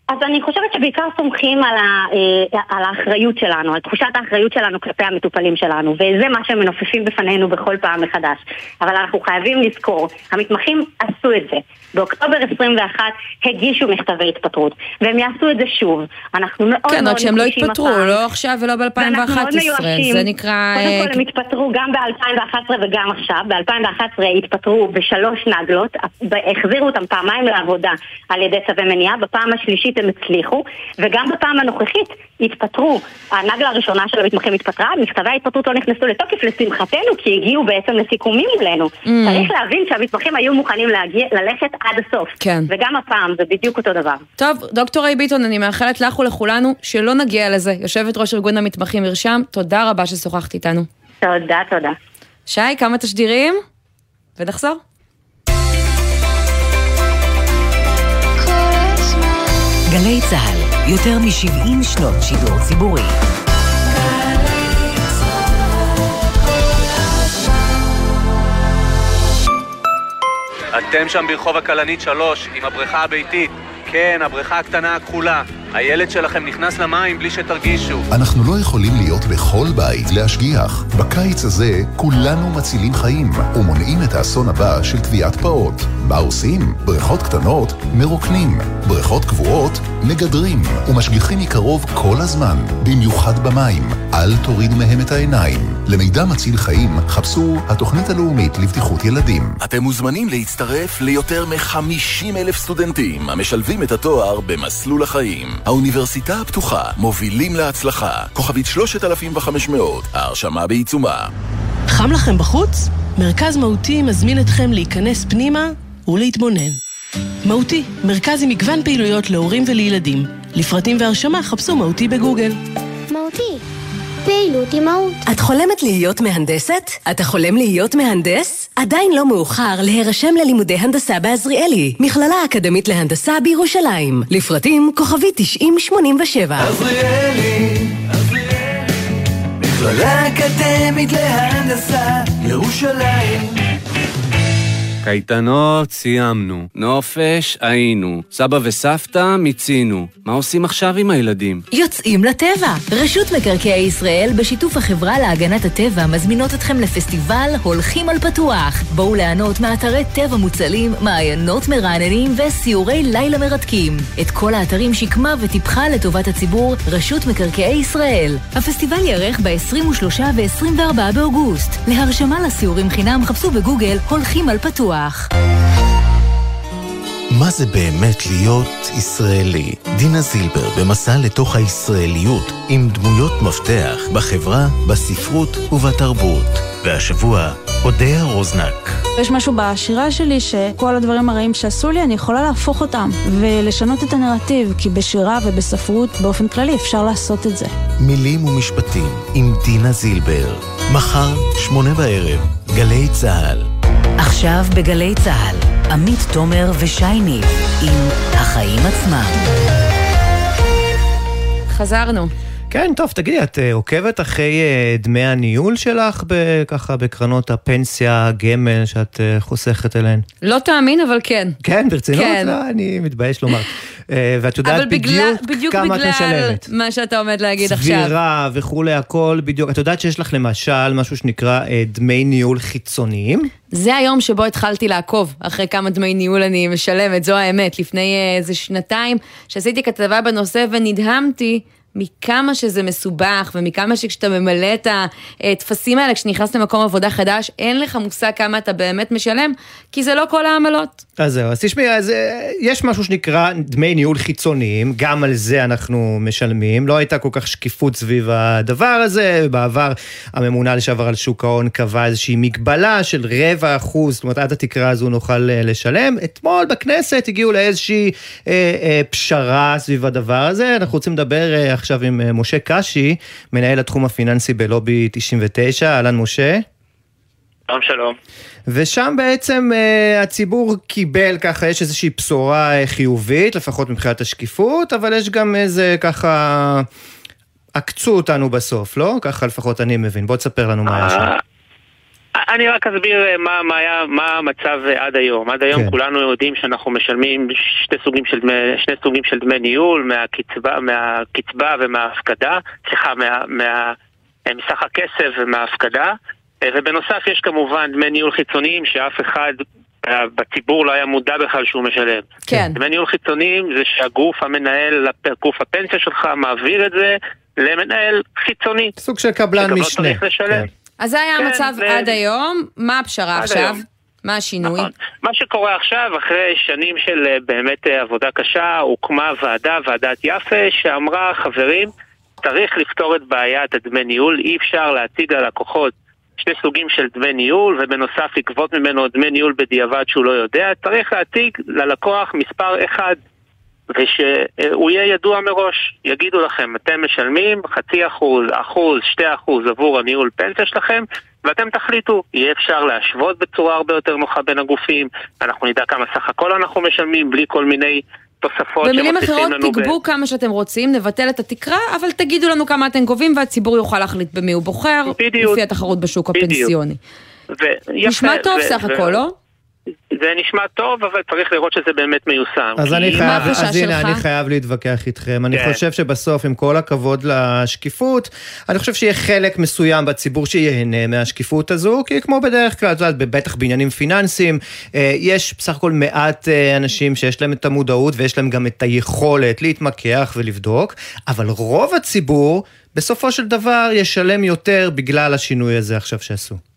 אז אני חושבת שבעיקר סומכים על, ה, אה, על האחריות שלנו, על תחושת האחריות שלנו כלפי המטופלים שלנו, וזה מה שהם מנופפים בפנינו בכל פעם מחדש. אבל אנחנו חייבים לזכור, המתמחים עשו את זה. באוקטובר 21 הגישו מכתבי התפטרות, והם יעשו את זה שוב. אנחנו מאוד כן, מאוד רק שהם לא התפטרו, הפעם. לא עכשיו ולא ב-2011. זה נקרא... קודם כל הם התפטרו גם ב-2011 וגם עכשיו. ב-2011 התפטרו בשלוש נגלות, החזירו אותם פעמיים לעבודה על ידי צווי מניעה, בפעם השלישית הם הצליחו, וגם בפעם הנוכחית התפטרו. הנגלה הראשונה של המתמחים התפטרה, מכתבי ההתפטרות לא נכנסו לתוקף לשמחתנו, כי הגיעו בעצם לסיכומים מולנו. Mm. צריך להבין שהמתמחים היו מוכנים להגיע, ללכת עד הסוף. כן. וגם הפעם זה בדיוק אותו דבר. טוב, דוקטור ריי ביטון, אני מאחלת לך ולכולנו שלא נגיע לזה. יושבת ראש ארגון המתמחים מרשם, תודה רבה ששוחחת איתנו. תודה, תודה. שי, כמה תשדירים? ונחזור. גלי צה"ל, יותר מ-70 שנות שידור ציבורי. אתם שם ברחוב הכלנית 3 עם הבריכה הביתית. כן, הבריכה הקטנה הכחולה. הילד שלכם נכנס למים בלי שתרגישו. אנחנו לא יכולים להיות בכל בית להשגיח. בקיץ הזה כולנו מצילים חיים ומונעים את האסון הבא של טביעת פעוט. מה עושים? בריכות קטנות מרוקנים, בריכות קבועות מגדרים ומשגיחים מקרוב כל הזמן, במיוחד במים. אל תורידו מהם את העיניים. למידע מציל חיים חפשו התוכנית הלאומית לבטיחות ילדים. אתם מוזמנים להצטרף ליותר מ-50 אלף סטודנטים המשלבים את התואר במסלול החיים. האוניברסיטה הפתוחה, מובילים להצלחה. כוכבית 3500, ההרשמה בעיצומה. חם לכם בחוץ? מרכז מהותי מזמין אתכם להיכנס פנימה ולהתבונן. מהותי, מרכז עם מגוון פעילויות להורים ולילדים. לפרטים והרשמה חפשו מהותי בגוגל. מהותי, פעילות עם מהות. את חולמת להיות מהנדסת? אתה חולם להיות מהנדס? עדיין לא מאוחר להירשם ללימודי הנדסה בעזריאלי, מכללה אקדמית להנדסה בירושלים. לפרטים כוכבי 9087. עזריאלי, עזריאלי, מכללה אקדמית להנדסה, ירושלים. קייטנות סיימנו, נופש היינו, סבא וסבתא מיצינו. מה עושים עכשיו עם הילדים? יוצאים לטבע! רשות מקרקעי ישראל בשיתוף החברה להגנת הטבע מזמינות אתכם לפסטיבל הולכים על פתוח. בואו ליהנות מאתרי טבע מוצלים, מעיינות מרעננים וסיורי לילה מרתקים. את כל האתרים שיקמה וטיפחה לטובת הציבור רשות מקרקעי ישראל. הפסטיבל ייערך ב-23 ו-24 באוגוסט. להרשמה לסיורים חינם חפשו בגוגל הולכים על פתוח. מה זה באמת להיות ישראלי? דינה זילבר במסע לתוך הישראליות עם דמויות מפתח בחברה, בספרות ובתרבות. והשבוע, אודיה רוזנק. יש משהו בשירה שלי שכל הדברים הרעים שעשו לי, אני יכולה להפוך אותם ולשנות את הנרטיב, כי בשירה ובספרות באופן כללי אפשר לעשות את זה. מילים ומשפטים עם דינה זילבר. מחר, שמונה בערב, גלי צה"ל. עכשיו בגלי צה"ל, עמית תומר ושי ניב עם החיים עצמם. חזרנו. כן, טוב, תגידי, את uh, עוקבת אחרי uh, דמי הניהול שלך ב- ככה בקרנות הפנסיה, הגמל שאת uh, חוסכת אליהן? לא תאמין, אבל כן. כן, ברצינות? כן. לא, אני מתבייש לומר. Uh, ואת יודעת אבל בגלל, בדיוק, בדיוק כמה את בגלל משלמת. מה שאתה עומד להגיד עכשיו. צבירה וכולי, הכל בדיוק. את יודעת שיש לך למשל משהו שנקרא uh, דמי ניהול חיצוניים? זה היום שבו התחלתי לעקוב אחרי כמה דמי ניהול אני משלמת, זו האמת. לפני אה, איזה שנתיים שעשיתי כתבה בנושא ונדהמתי מכמה שזה מסובך ומכמה שכשאתה ממלא את הטפסים האלה כשנכנס למקום עבודה חדש, אין לך מושג כמה אתה באמת משלם, כי זה לא כל העמלות. אז זהו, אז תשמעי, אז אה, יש משהו שנקרא דמי ניהול חיצוניים, גם על זה אנחנו משלמים, לא הייתה כל כך שקיפות סביב הדבר הזה, בעבר הממונה לשעבר על שוק ההון קבע איזושהי מגבלה של רבע אחוז, זאת אומרת עד התקרה הזו נוכל אה, לשלם. אתמול בכנסת הגיעו לאיזושהי אה, אה, פשרה סביב הדבר הזה, אנחנו רוצים לדבר אה, עכשיו עם אה, משה קשי, מנהל התחום הפיננסי בלובי 99, אהלן משה. שלום שלום. ושם בעצם uh, הציבור קיבל ככה, יש איזושהי בשורה uh, חיובית, לפחות מבחינת השקיפות, אבל יש גם איזה ככה, עקצו אותנו בסוף, לא? ככה לפחות אני מבין. בוא תספר לנו מה היה שם. אני רק אסביר אה, מה, מה, היה, מה המצב אה, עד היום. עד היום כן. כולנו יודעים שאנחנו משלמים שני סוגים של דמי, שני סוגים של דמי ניהול, מהקצבה, מהקצבה ומההפקדה, סליחה, מה, מה, אה, מסך הכסף ומההפקדה. אה, ובנוסף יש כמובן דמי ניהול חיצוניים שאף אחד אה, בציבור לא היה מודע בכלל שהוא משלם. כן. דמי ניהול חיצוניים זה שהגוף המנהל, גוף הפנסיה שלך, מעביר את זה למנהל חיצוני. סוג של קבלן לא משנה. צריך לשלם. אז זה היה כן, המצב זה- עד היום, מה הפשרה עד עכשיו? היום. מה השינוי? נכון. מה שקורה עכשיו, אחרי שנים של אה, באמת עבודה קשה, הוקמה ועדה, ועדת יפה, שאמרה, חברים, צריך לפתור את בעיית הדמי ניהול, אי אפשר להציג ללקוחות שני סוגים של דמי ניהול, ובנוסף לגבות ממנו דמי ניהול בדיעבד שהוא לא יודע, צריך להציג ללקוח מספר אחד, ושהוא יהיה ידוע מראש. יגידו לכם, אתם משלמים חצי אחוז, אחוז, שתי אחוז עבור הניהול פנסיה שלכם, ואתם תחליטו, יהיה אפשר להשוות בצורה הרבה יותר נוחה בין הגופים, אנחנו נדע כמה סך הכל אנחנו משלמים, בלי כל מיני תוספות במילים אחרות, לנו. ב- תגבו כמה שאתם רוצים, נבטל את התקרה, אבל תגידו לנו כמה אתם גובים והציבור יוכל להחליט במי הוא בוחר, בדיוק. לפי התחרות בשוק בדיוק. הפנסיוני. ויפה, נשמע טוב ו- סך ו- הכל, לא? זה נשמע טוב, אבל צריך לראות שזה באמת מיושם. אז אני חייב, אז הנה, אני חייב להתווכח איתכם. אני כן. חושב שבסוף, עם כל הכבוד לשקיפות, אני חושב שיהיה חלק מסוים בציבור שייהנה מהשקיפות הזו, כי כמו בדרך כלל, את יודעת, בטח בעניינים פיננסיים, אה, יש בסך הכל מעט אה, אנשים שיש להם את המודעות ויש להם גם את היכולת להתמקח ולבדוק, אבל רוב הציבור, בסופו של דבר, ישלם יותר בגלל השינוי הזה עכשיו שעשו.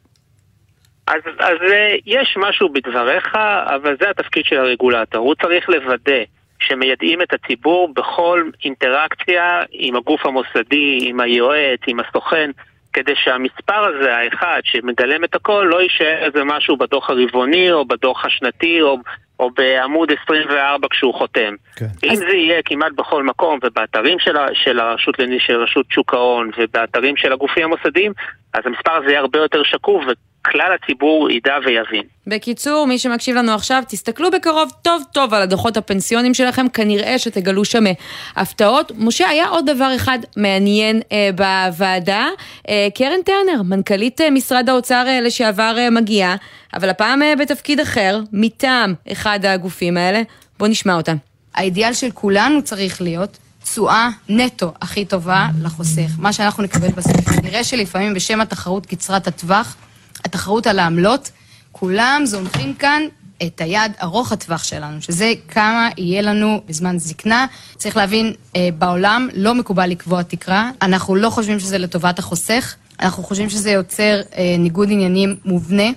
אז, אז אה, יש משהו בדבריך, אבל זה התפקיד של הרגולטור. הוא צריך לוודא שמיידעים את הציבור בכל אינטראקציה עם הגוף המוסדי, עם היועץ, עם הסוכן, כדי שהמספר הזה, האחד, שמגלם את הכל, לא יישאר איזה משהו בדוח הרבעוני או בדוח השנתי או, או בעמוד 24 כשהוא חותם. כן. אם זה יהיה כמעט בכל מקום, ובאתרים של, של, הרשות, של רשות שוק ההון ובאתרים של הגופים המוסדיים, אז המספר הזה יהיה הרבה יותר שקוף וכלל הציבור ידע ויבין. בקיצור, מי שמקשיב לנו עכשיו, תסתכלו בקרוב טוב טוב על הדוחות הפנסיונים שלכם, כנראה שתגלו שם אה, הפתעות. משה, היה עוד דבר אחד מעניין אה, בוועדה. אה, קרן טרנר, מנכ"לית אה, משרד האוצר אה, לשעבר אה, מגיעה, אבל הפעם אה, בתפקיד אחר, מטעם אחד הגופים האלה. בואו נשמע אותה. האידיאל של כולנו צריך להיות תשואה נטו הכי טובה לחוסך. מה שאנחנו נקבל בסוף. נראה שלפעמים בשם התחרות קצרת הטווח, התחרות על העמלות, כולם זונחים כאן את היעד ארוך הטווח שלנו, שזה כמה יהיה לנו בזמן זקנה. צריך להבין, אה, בעולם לא מקובל לקבוע תקרה, אנחנו לא חושבים שזה לטובת החוסך, אנחנו חושבים שזה יוצר אה, ניגוד עניינים מובנה.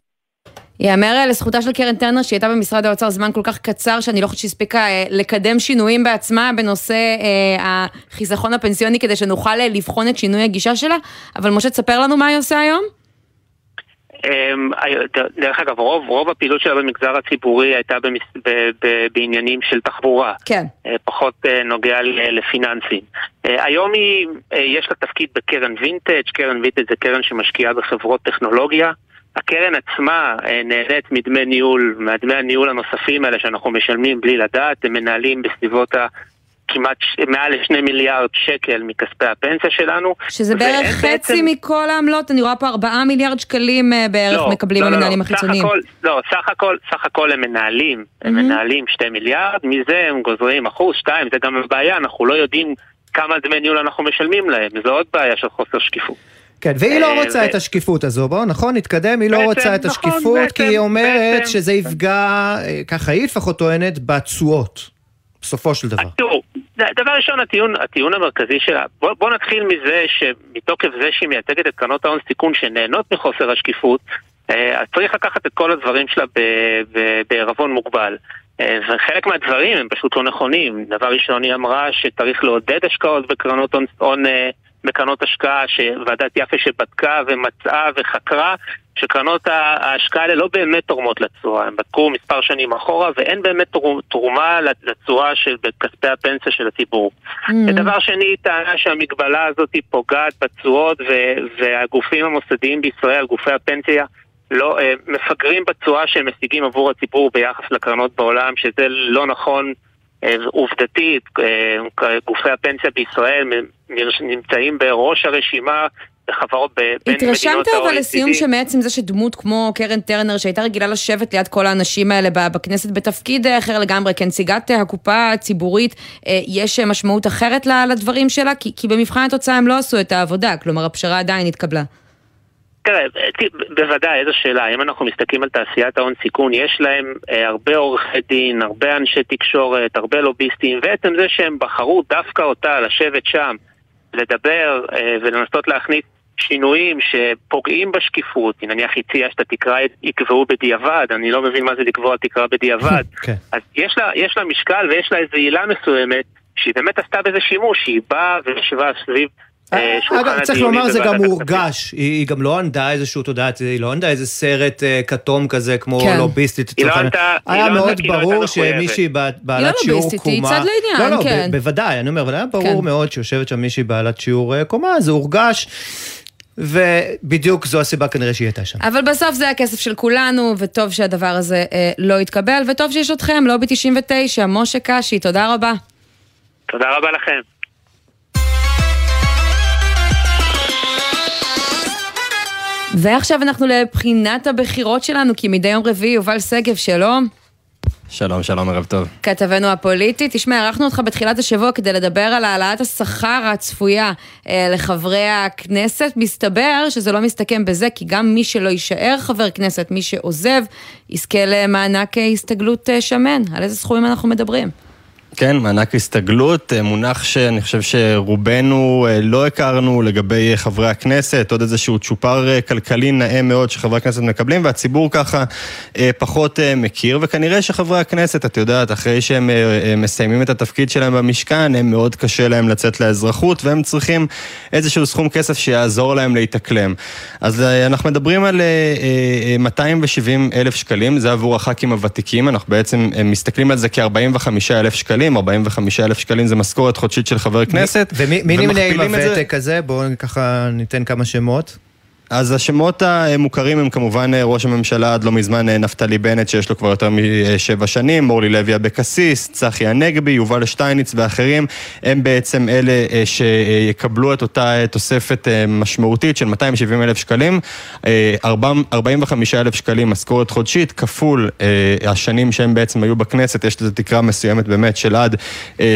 יאמר אה, לזכותה של קרן טרנר שהיא הייתה במשרד האוצר זמן כל כך קצר שאני לא חושבת שהספיקה לקדם שינויים בעצמה בנושא החיסכון הפנסיוני כדי שנוכל לבחון את שינוי הגישה שלה, אבל משה תספר לנו מה היא עושה היום. אמ, דרך אגב, רוב, רוב הפעילות שלה במגזר הציבורי הייתה במס, ב, ב, בעניינים של תחבורה. כן. אה, פחות אה, נוגע לפיננסים. אה, היום היא, אה, יש לה תפקיד בקרן וינטג', קרן וינטג' זה קרן שמשקיעה בחברות טכנולוגיה. הקרן עצמה אה, נהנית מדמי ניהול, מדמי הניהול הנוספים האלה שאנחנו משלמים בלי לדעת, הם מנהלים בסביבות ה... כמעט ש- מעל לשני מיליארד שקל מכספי הפנסיה שלנו. שזה בערך חצי בעצם- מכל העמלות, אני רואה פה ארבעה מיליארד שקלים אה, בערך לא, מקבלים לא, לא, המנהלים לא. החיצוניים. סך הכל, לא, סך הכל, סך הכל הם מנהלים, הם מהמם. מנהלים שתי מיליארד, מזה הם גוזרים אחוז, שתיים, זה גם הבעיה, אנחנו לא יודעים כמה דמי ניהול אנחנו משלמים להם, זו עוד בעיה של חוסר שקיפות. כן, והיא לא אה, רוצה את השקיפות הזו, בואו, נכון, נתקדם, היא לא רוצה את נכון, השקיפות, כי היא אומרת. שזה יפגע, אה, ככה היא לפחות טוענת, בתשואות, בסופו של דבר. תראו, דבר ראשון, הטיעון, הטיעון המרכזי שלה, בוא, בוא נתחיל מזה שמתוקף זה שהיא מייצגת את קרנות ההון סיכון שנהנות מחוסר השקיפות, אה, אז צריך לקחת את כל הדברים שלה ב- ב- בערבון מוגבל. אה, וחלק מהדברים הם פשוט לא נכונים. דבר ראשון, היא אמרה שצריך לעודד השקעות בקרנות הון, הון אה, בקרנות השקעה, שוועדת יפה שבדקה ומצאה וחקרה, שקרנות ההשקעה האלה לא באמת תורמות לתשואה, הם בדקו מספר שנים אחורה ואין באמת תרומה לתשואה של כספי הפנסיה של הציבור. Mm. ודבר שני, היא טענה שהמגבלה הזאת היא פוגעת בתשואות ו- והגופים המוסדיים בישראל, גופי הפנסיה, לא, אה, מפגרים בתשואה שהם משיגים עבור הציבור ביחס לקרנות בעולם, שזה לא נכון עובדתית. אה, גופי הפנסיה בישראל נמצאים בראש הרשימה בחברות ב- בין מדינות התרשמת ה-OECD. אבל לסיום שמעצם זה שדמות כמו קרן טרנר, שהייתה רגילה לשבת ליד כל האנשים האלה בכנסת בתפקיד אה, אחר לגמרי, כנציגת אה, הקופה הציבורית, אה, יש אה, משמעות אחרת לדברים שלה? כי, כי במבחן התוצאה הם לא עשו את העבודה, כלומר הפשרה עדיין התקבלה. תראה, בוודאי, איזו שאלה. אם אנחנו מסתכלים על תעשיית ההון סיכון, יש להם אה, הרבה עורכי דין, הרבה אנשי תקשורת, הרבה לוביסטים, ועצם זה שהם בחרו דווקא אותה לשבת שם, לדבר אה, ולנסות להכניס שינויים שפוגעים בשקיפות, היא נניח הציעה שאת התקרה יקבעו בדיעבד, אני לא מבין מה זה לקבוע תקרה בדיעבד, כן. אז יש לה, יש לה משקל ויש לה איזו עילה מסוימת שהיא באמת עשתה בזה שימוש, שהיא באה וישבה סביב אגב, צריך לומר, זה גם. הורגש, היא היא גם לא ענדה איזשהו, את יודעת, היא לא ענדה איזה סרט אה, כתום כזה, כמו כן. לוביסטית. היא לא. היא היה לא ענתה מאוד היא לא ברור. שמישהי בע- בעלת לא שיעור לוביסטית, היא קומה... צד לעניין, לא, לא, כן. בוודאי, אני אומר, אבל היה ברור כן. מאוד שיושבת שם מישהי בעלת שיעור אה, קומה, זה הורגש, ובדיוק זו הסיבה כנראה שהיא הייתה שם. אבל בסוף זה הכסף של כולנו, וטוב שהדבר הזה אה, לא יתקבל, וטוב שיש אתכם, לובי 99, משה קשי, תודה רבה. תודה רבה לכם. ועכשיו אנחנו לבחינת הבחירות שלנו, כי מדי יום רביעי יובל שגב, שלום. שלום, שלום, ערב טוב. כתבנו הפוליטי. תשמע, ערכנו אותך בתחילת השבוע כדי לדבר על העלאת השכר הצפויה אה, לחברי הכנסת. מסתבר שזה לא מסתכם בזה, כי גם מי שלא יישאר חבר כנסת, מי שעוזב, יזכה למענק הסתגלות אה, שמן. על איזה סכומים אנחנו מדברים? כן, מענק הסתגלות, אה, מונח שאני חושב שרובנו אה, לא הכרנו לגבי חברי הכנסת, עוד איזשהו צ'ופר אה, כלכלי נאה מאוד שחברי הכנסת מקבלים, והציבור ככה פחות מכיר, וכנראה שחברי הכנסת, את יודעת, אחרי שהם מסיימים את התפקיד שלהם במשכן, הם מאוד קשה להם לצאת לאזרחות, והם צריכים איזשהו סכום כסף שיעזור להם להתאקלם. אז אנחנו מדברים על 270 אלף שקלים, זה עבור הח"כים הוותיקים, אנחנו בעצם מסתכלים על זה כ-45 אלף שקלים. שקלים, 45 אלף שקלים זה משכורת חודשית של חבר כנסת. ומי נמנה עם הוותק הזה? בואו ככה ניתן כמה שמות. אז השמות המוכרים הם כמובן אה, ראש הממשלה עד לא מזמן אה, נפתלי בנט, שיש לו כבר יותר משבע שנים, אורלי לוי אבקסיס, צחי הנגבי, יובל שטייניץ ואחרים, הם בעצם אלה אה, שיקבלו את אותה תוספת משמעותית של 270 אלף שקלים, 45 אלף שקלים משכורת חודשית, כפול השנים שהם בעצם היו בכנסת, יש לזה תקרה מסוימת באמת של עד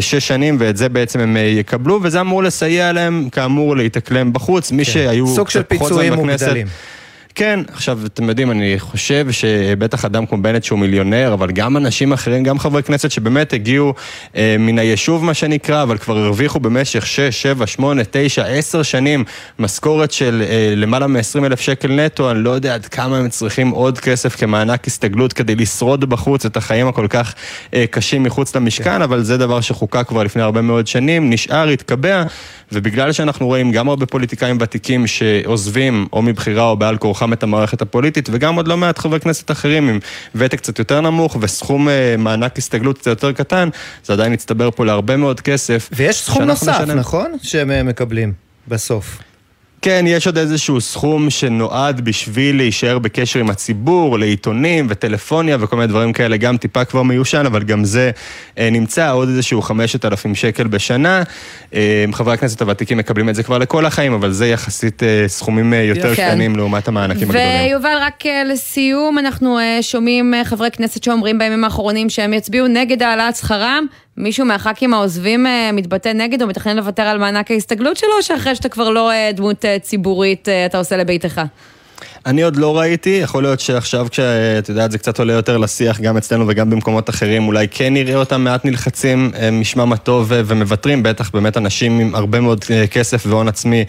שש שנים, ואת זה בעצם הם יקבלו, וזה אמור לסייע להם, כאמור, להתאקלם בחוץ, מי כן. שהיו... סוג של פיצויים מוגדלים. כן, עכשיו, אתם יודעים, אני חושב שבטח אדם כמו בנט שהוא מיליונר, אבל גם אנשים אחרים, גם חברי כנסת שבאמת הגיעו אה, מן היישוב, מה שנקרא, אבל כבר הרוויחו במשך 6, 7, 8, 9, 10 שנים משכורת של אה, למעלה מ-20 אלף שקל נטו, אני לא יודע עד כמה הם צריכים עוד כסף כמענק הסתגלות כדי לשרוד בחוץ את החיים הכל כך אה, קשים מחוץ למשכן, כן. אבל זה דבר שחוקק כבר לפני הרבה מאוד שנים, נשאר, התקבע, ובגלל שאנחנו רואים גם הרבה פוליטיקאים ותיקים שעוזבים, או מבחירה או בעל כורחם, את המערכת הפוליטית וגם עוד לא מעט חברי כנסת אחרים עם ותק קצת יותר נמוך וסכום אה, מענק הסתגלות קצת יותר קטן, זה עדיין יצטבר פה להרבה מאוד כסף. ויש סכום נוסף, נשנן... נכון? שהם אה, מקבלים בסוף. כן, יש עוד איזשהו סכום שנועד בשביל להישאר בקשר עם הציבור, לעיתונים וטלפוניה וכל מיני דברים כאלה, גם טיפה כבר מיושן, אבל גם זה אה, נמצא, עוד איזשהו 5,000 שקל בשנה. אה, חברי הכנסת הוותיקים מקבלים את זה כבר לכל החיים, אבל זה יחסית אה, סכומים אה, יותר כן. קטנים לעומת המענקים הגדולים. ויובל, רק אה, לסיום, אנחנו אה, שומעים אה, חברי כנסת שאומרים בימים האחרונים שהם יצביעו נגד העלאת שכרם. מישהו מהח"כים העוזבים אה, מתבטא נגד או מתכנן לוותר על מענק ההסתגלות שלו, או שאחרי שאתה כבר לא אה, דמות אה, ציבורית אתה עושה לביתך? אני עוד לא ראיתי, יכול להיות שעכשיו כשאת יודעת זה קצת עולה יותר לשיח גם אצלנו וגם במקומות אחרים, אולי כן נראה אותם מעט נלחצים משמם הטוב ומוותרים, בטח באמת אנשים עם הרבה מאוד כסף והון עצמי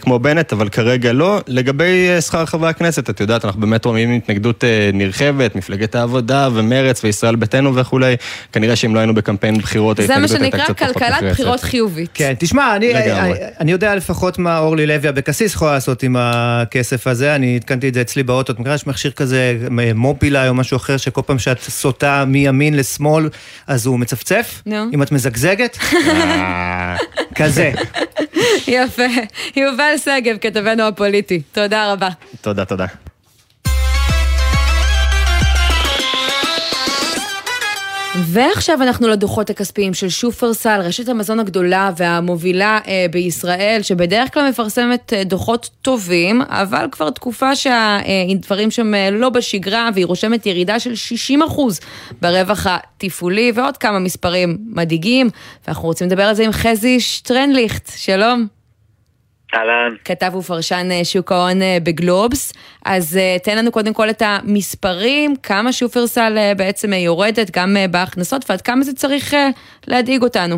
כמו בנט, אבל כרגע לא. לגבי שכר חברי הכנסת, את יודעת, אנחנו באמת רואים התנגדות נרחבת, מפלגת העבודה ומרץ וישראל ביתנו וכולי, כנראה שאם לא היינו בקמפיין בחירות, ההתנגדות הייתה קצת פחות נחרצת. זה מה שנקרא כלכלת בחירות חיובית. כן, תשמע, אני, אני, אני יודע לפחות מה אורלי לוי אבקסיס יכולה לעשות עם הכסף הזה, אני התקנתי את זה אצלי באוטו, את מכירה יש מכשיר כזה מובילאיי או משהו אחר, שכל פעם שאת סוטה מימין לשמאל, אז הוא מצפצף? נו. אם את מזגזגת? כזה. יפה. יובל שגב, כתבנו הפוליטי. תודה רבה. תודה, תודה. ועכשיו אנחנו לדוחות הכספיים של שופרסל, רשת המזון הגדולה והמובילה אה, בישראל, שבדרך כלל מפרסמת אה, דוחות טובים, אבל כבר תקופה שהדברים שם אה, לא בשגרה, והיא רושמת ירידה של 60% ברווח התפעולי, ועוד כמה מספרים מדאיגים, ואנחנו רוצים לדבר על זה עם חזי שטרנליכט, שלום. אהלן. כתב ופרשן אה, שוק ההון אה, בגלובס. אז אה, תן לנו קודם כל את המספרים, כמה שופרסל בעצם יורדת, גם בהכנסות, ועד כמה זה צריך להדאיג אותנו.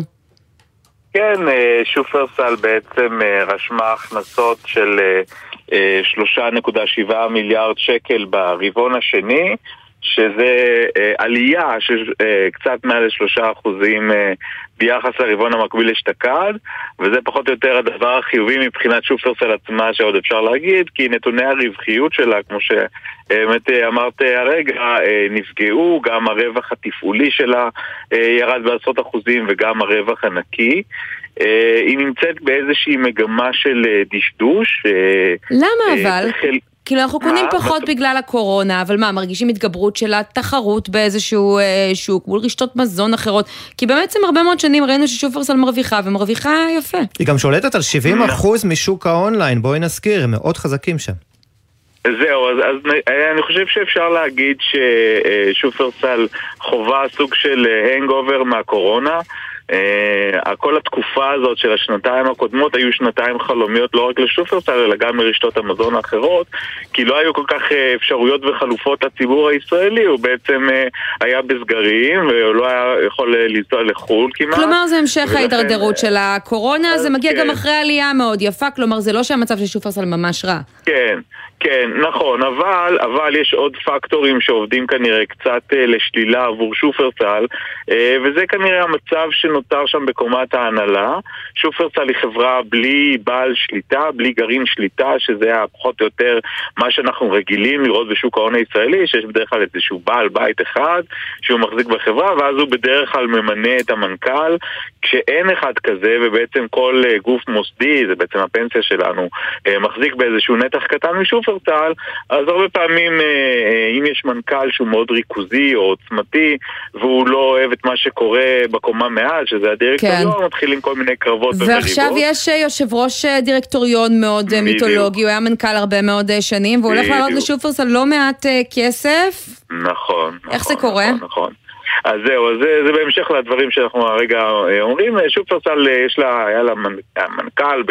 כן, שופרסל בעצם רשמה הכנסות של 3.7 מיליארד שקל ברבעון השני. שזה עלייה של קצת מעל לשלושה אחוזים ביחס לרבעון המקביל אשתקד, וזה פחות או יותר הדבר החיובי מבחינת שופרסל עצמה שעוד אפשר להגיד, כי נתוני הרווחיות שלה, כמו שבאמת אה, אמרת הרגע, אה, נפגעו, גם הרווח התפעולי שלה אה, ירד בעשרות אחוזים וגם הרווח הנקי. אה, היא נמצאת באיזושהי מגמה של אה, דשדוש. אה, למה אבל? חל... כאילו אנחנו קונים פחות בגלל הקורונה, אבל מה, מרגישים התגברות של התחרות באיזשהו אה, שוק מול רשתות מזון אחרות? כי בעצם הרבה מאוד שנים ראינו ששופרסל מרוויחה, ומרוויחה יפה. היא גם שולטת על 70% משוק האונליין, בואי נזכיר, הם מאוד חזקים שם. זהו, אז, אז אני חושב שאפשר להגיד ששופרסל חווה סוג של hangover מהקורונה. אה, כל התקופה הזאת של השנתיים הקודמות היו שנתיים חלומיות לא רק לשופרסל אלא גם לרשתות המזון האחרות כי לא היו כל כך uh, אפשרויות וחלופות לציבור הישראלי הוא בעצם uh, היה בסגרים והוא לא היה יכול לנסוע לחו"ל כמעט כלומר זה המשך ולכן... ההידרדרות של הקורונה זה מגיע כן. גם אחרי עלייה מאוד יפה כלומר זה לא שהמצב של שופרסל ממש רע כן כן, נכון, אבל, אבל יש עוד פקטורים שעובדים כנראה קצת אה, לשלילה עבור שופרסל אה, וזה כנראה המצב שנותר שם בקומת ההנהלה. שופרסל היא חברה בלי בעל שליטה, בלי גרעין שליטה, שזה היה פחות או יותר מה שאנחנו רגילים לראות בשוק ההון הישראלי, שיש בדרך כלל איזשהו בעל בית אחד שהוא מחזיק בחברה ואז הוא בדרך כלל ממנה את המנכ"ל. כשאין אחד כזה ובעצם כל אה, גוף מוסדי, זה בעצם הפנסיה שלנו, מחזיק באיזשהו נתח קטן משופרסל צה"ל, אז הרבה פעמים אה, אה, אם יש מנכ"ל שהוא מאוד ריכוזי או עוצמתי והוא לא אוהב את מה שקורה בקומה מעל, שזה הדירקטוריון, כן. מתחילים כל מיני קרבות ומריבות. ועכשיו יש אה, יושב ראש דירקטוריון מאוד בדיוק. מיתולוגי, הוא היה מנכ"ל הרבה מאוד שנים, והוא הולך לעלות לשופרסל לא מעט כסף. נכון. איך נכון, זה קורה? נכון, נכון. אז זהו, אז זה, זה בהמשך לדברים שאנחנו הרגע אה, אומרים. אה, שופרסל, אה, יש לה, היה לה מנכ"ל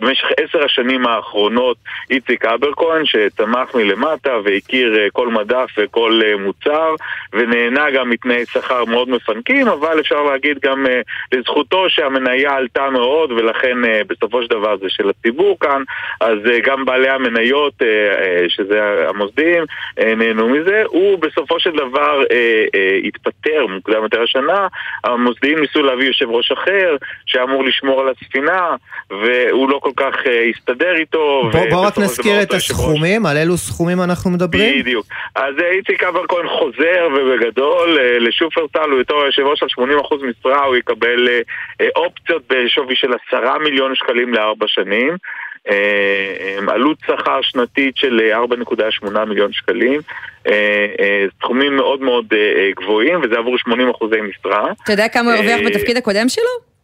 במשך עשר השנים האחרונות, איציק אברקוהן, שצמח מלמטה והכיר כל מדף וכל מוצר, ונהנה גם מתנאי שכר מאוד מפנקים, אבל אפשר להגיד גם לזכותו שהמניה עלתה מאוד, ולכן בסופו של דבר זה של הציבור כאן, אז גם בעלי המניות, שזה המוסדיים, נהנו מזה. הוא בסופו של דבר התפתח יותר, מוקדם יותר השנה, המוסדיים ניסו להביא יושב ראש אחר שאמור לשמור על הספינה והוא לא כל כך uh, הסתדר איתו. בוא, בוא רק נזכיר את הסכומים, על אילו סכומים אנחנו מדברים? בדיוק. אז uh, איציק אברקוהן חוזר ובגדול uh, לשופרסל, הוא יותר יושב ראש על 80% משרה, הוא יקבל אופציות בשווי של 10 מיליון שקלים לארבע שנים. עלות שכר שנתית של 4.8 מיליון שקלים. אה, אה, סכומים מאוד מאוד אה, גבוהים, וזה עבור 80 אחוזי משרה. אתה יודע כמה הוא הרוויח בתפקיד הקודם שלו?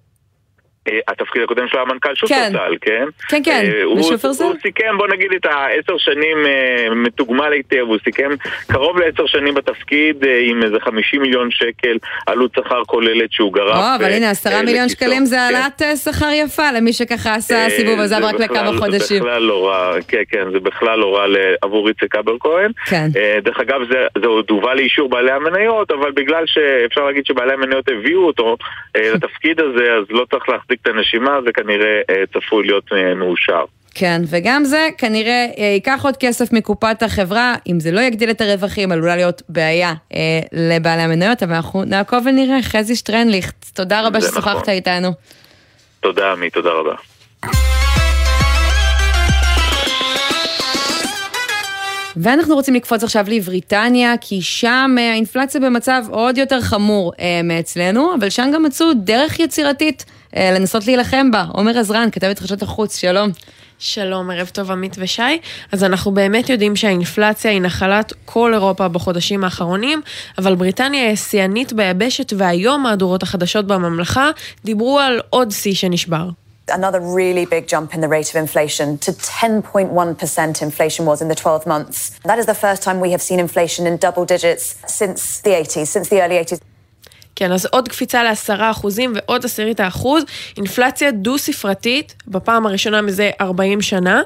אה, התפקיד הקודם שלו היה מנכ"ל שופרסל, כן? כן, כן, אה, בשופרסל? הוא סיכם, בוא נגיד את העשר שנים אה, מתוגמל היטב, הוא סיכם קרוב לעשר שנים בתפקיד עם איזה חמישים מיליון שקל עלות שכר כוללת שהוא גרף. או, אבל הנה, עשרה מיליון שקלים זה כן. העלאת שכר יפה למי שככה עשה סיבוב עזב רק לכמה חודשים. זה בכלל לא רע, כן, כן, זה בכלל לא רע עבור איציק אברקוהן. כן. דרך אגב, זה עוד הובא לאישור בעלי המניות, אבל בגלל שאפשר להגיד שבעלי המניות הביאו אותו לתפקיד הזה, אז לא צריך להחזיק את הנשימה, זה כנראה אה, צפוי להיות אה, מאושר. כן, וגם זה כנראה אה, ייקח עוד כסף מקופת החברה, אם זה לא יגדיל את הרווחים, עלולה להיות בעיה אה, לבעלי המניות, אבל אנחנו נעקוב ונראה. חזי שטרנליכט, תודה רבה ששוחחת נכון. איתנו. תודה, עמי, תודה רבה. ואנחנו רוצים לקפוץ עכשיו לבריטניה, כי שם האינפלציה במצב עוד יותר חמור אה, מאצלנו, אבל שם גם מצאו דרך יצירתית לנסות להילחם בה. עומר עזרן, כתבת חדשות החוץ, שלום. שלום, ערב טוב עמית ושי. אז אנחנו באמת יודעים שהאינפלציה היא נחלת כל אירופה בחודשים האחרונים, אבל בריטניה היא שיאנית ביבשת, והיום מהדורות החדשות בממלכה דיברו על עוד שיא שנשבר. another really big jump in the rate of inflation to 10.1% inflation was in the 12 months. That is the first time we have seen inflation in double digits since the 80s, since the early 80s. כן, אז עוד קפיצה לעשרה אחוזים ועוד עשירית האחוז, אינפלציה דו-ספרתית, בפעם הראשונה מזה 40 שנה.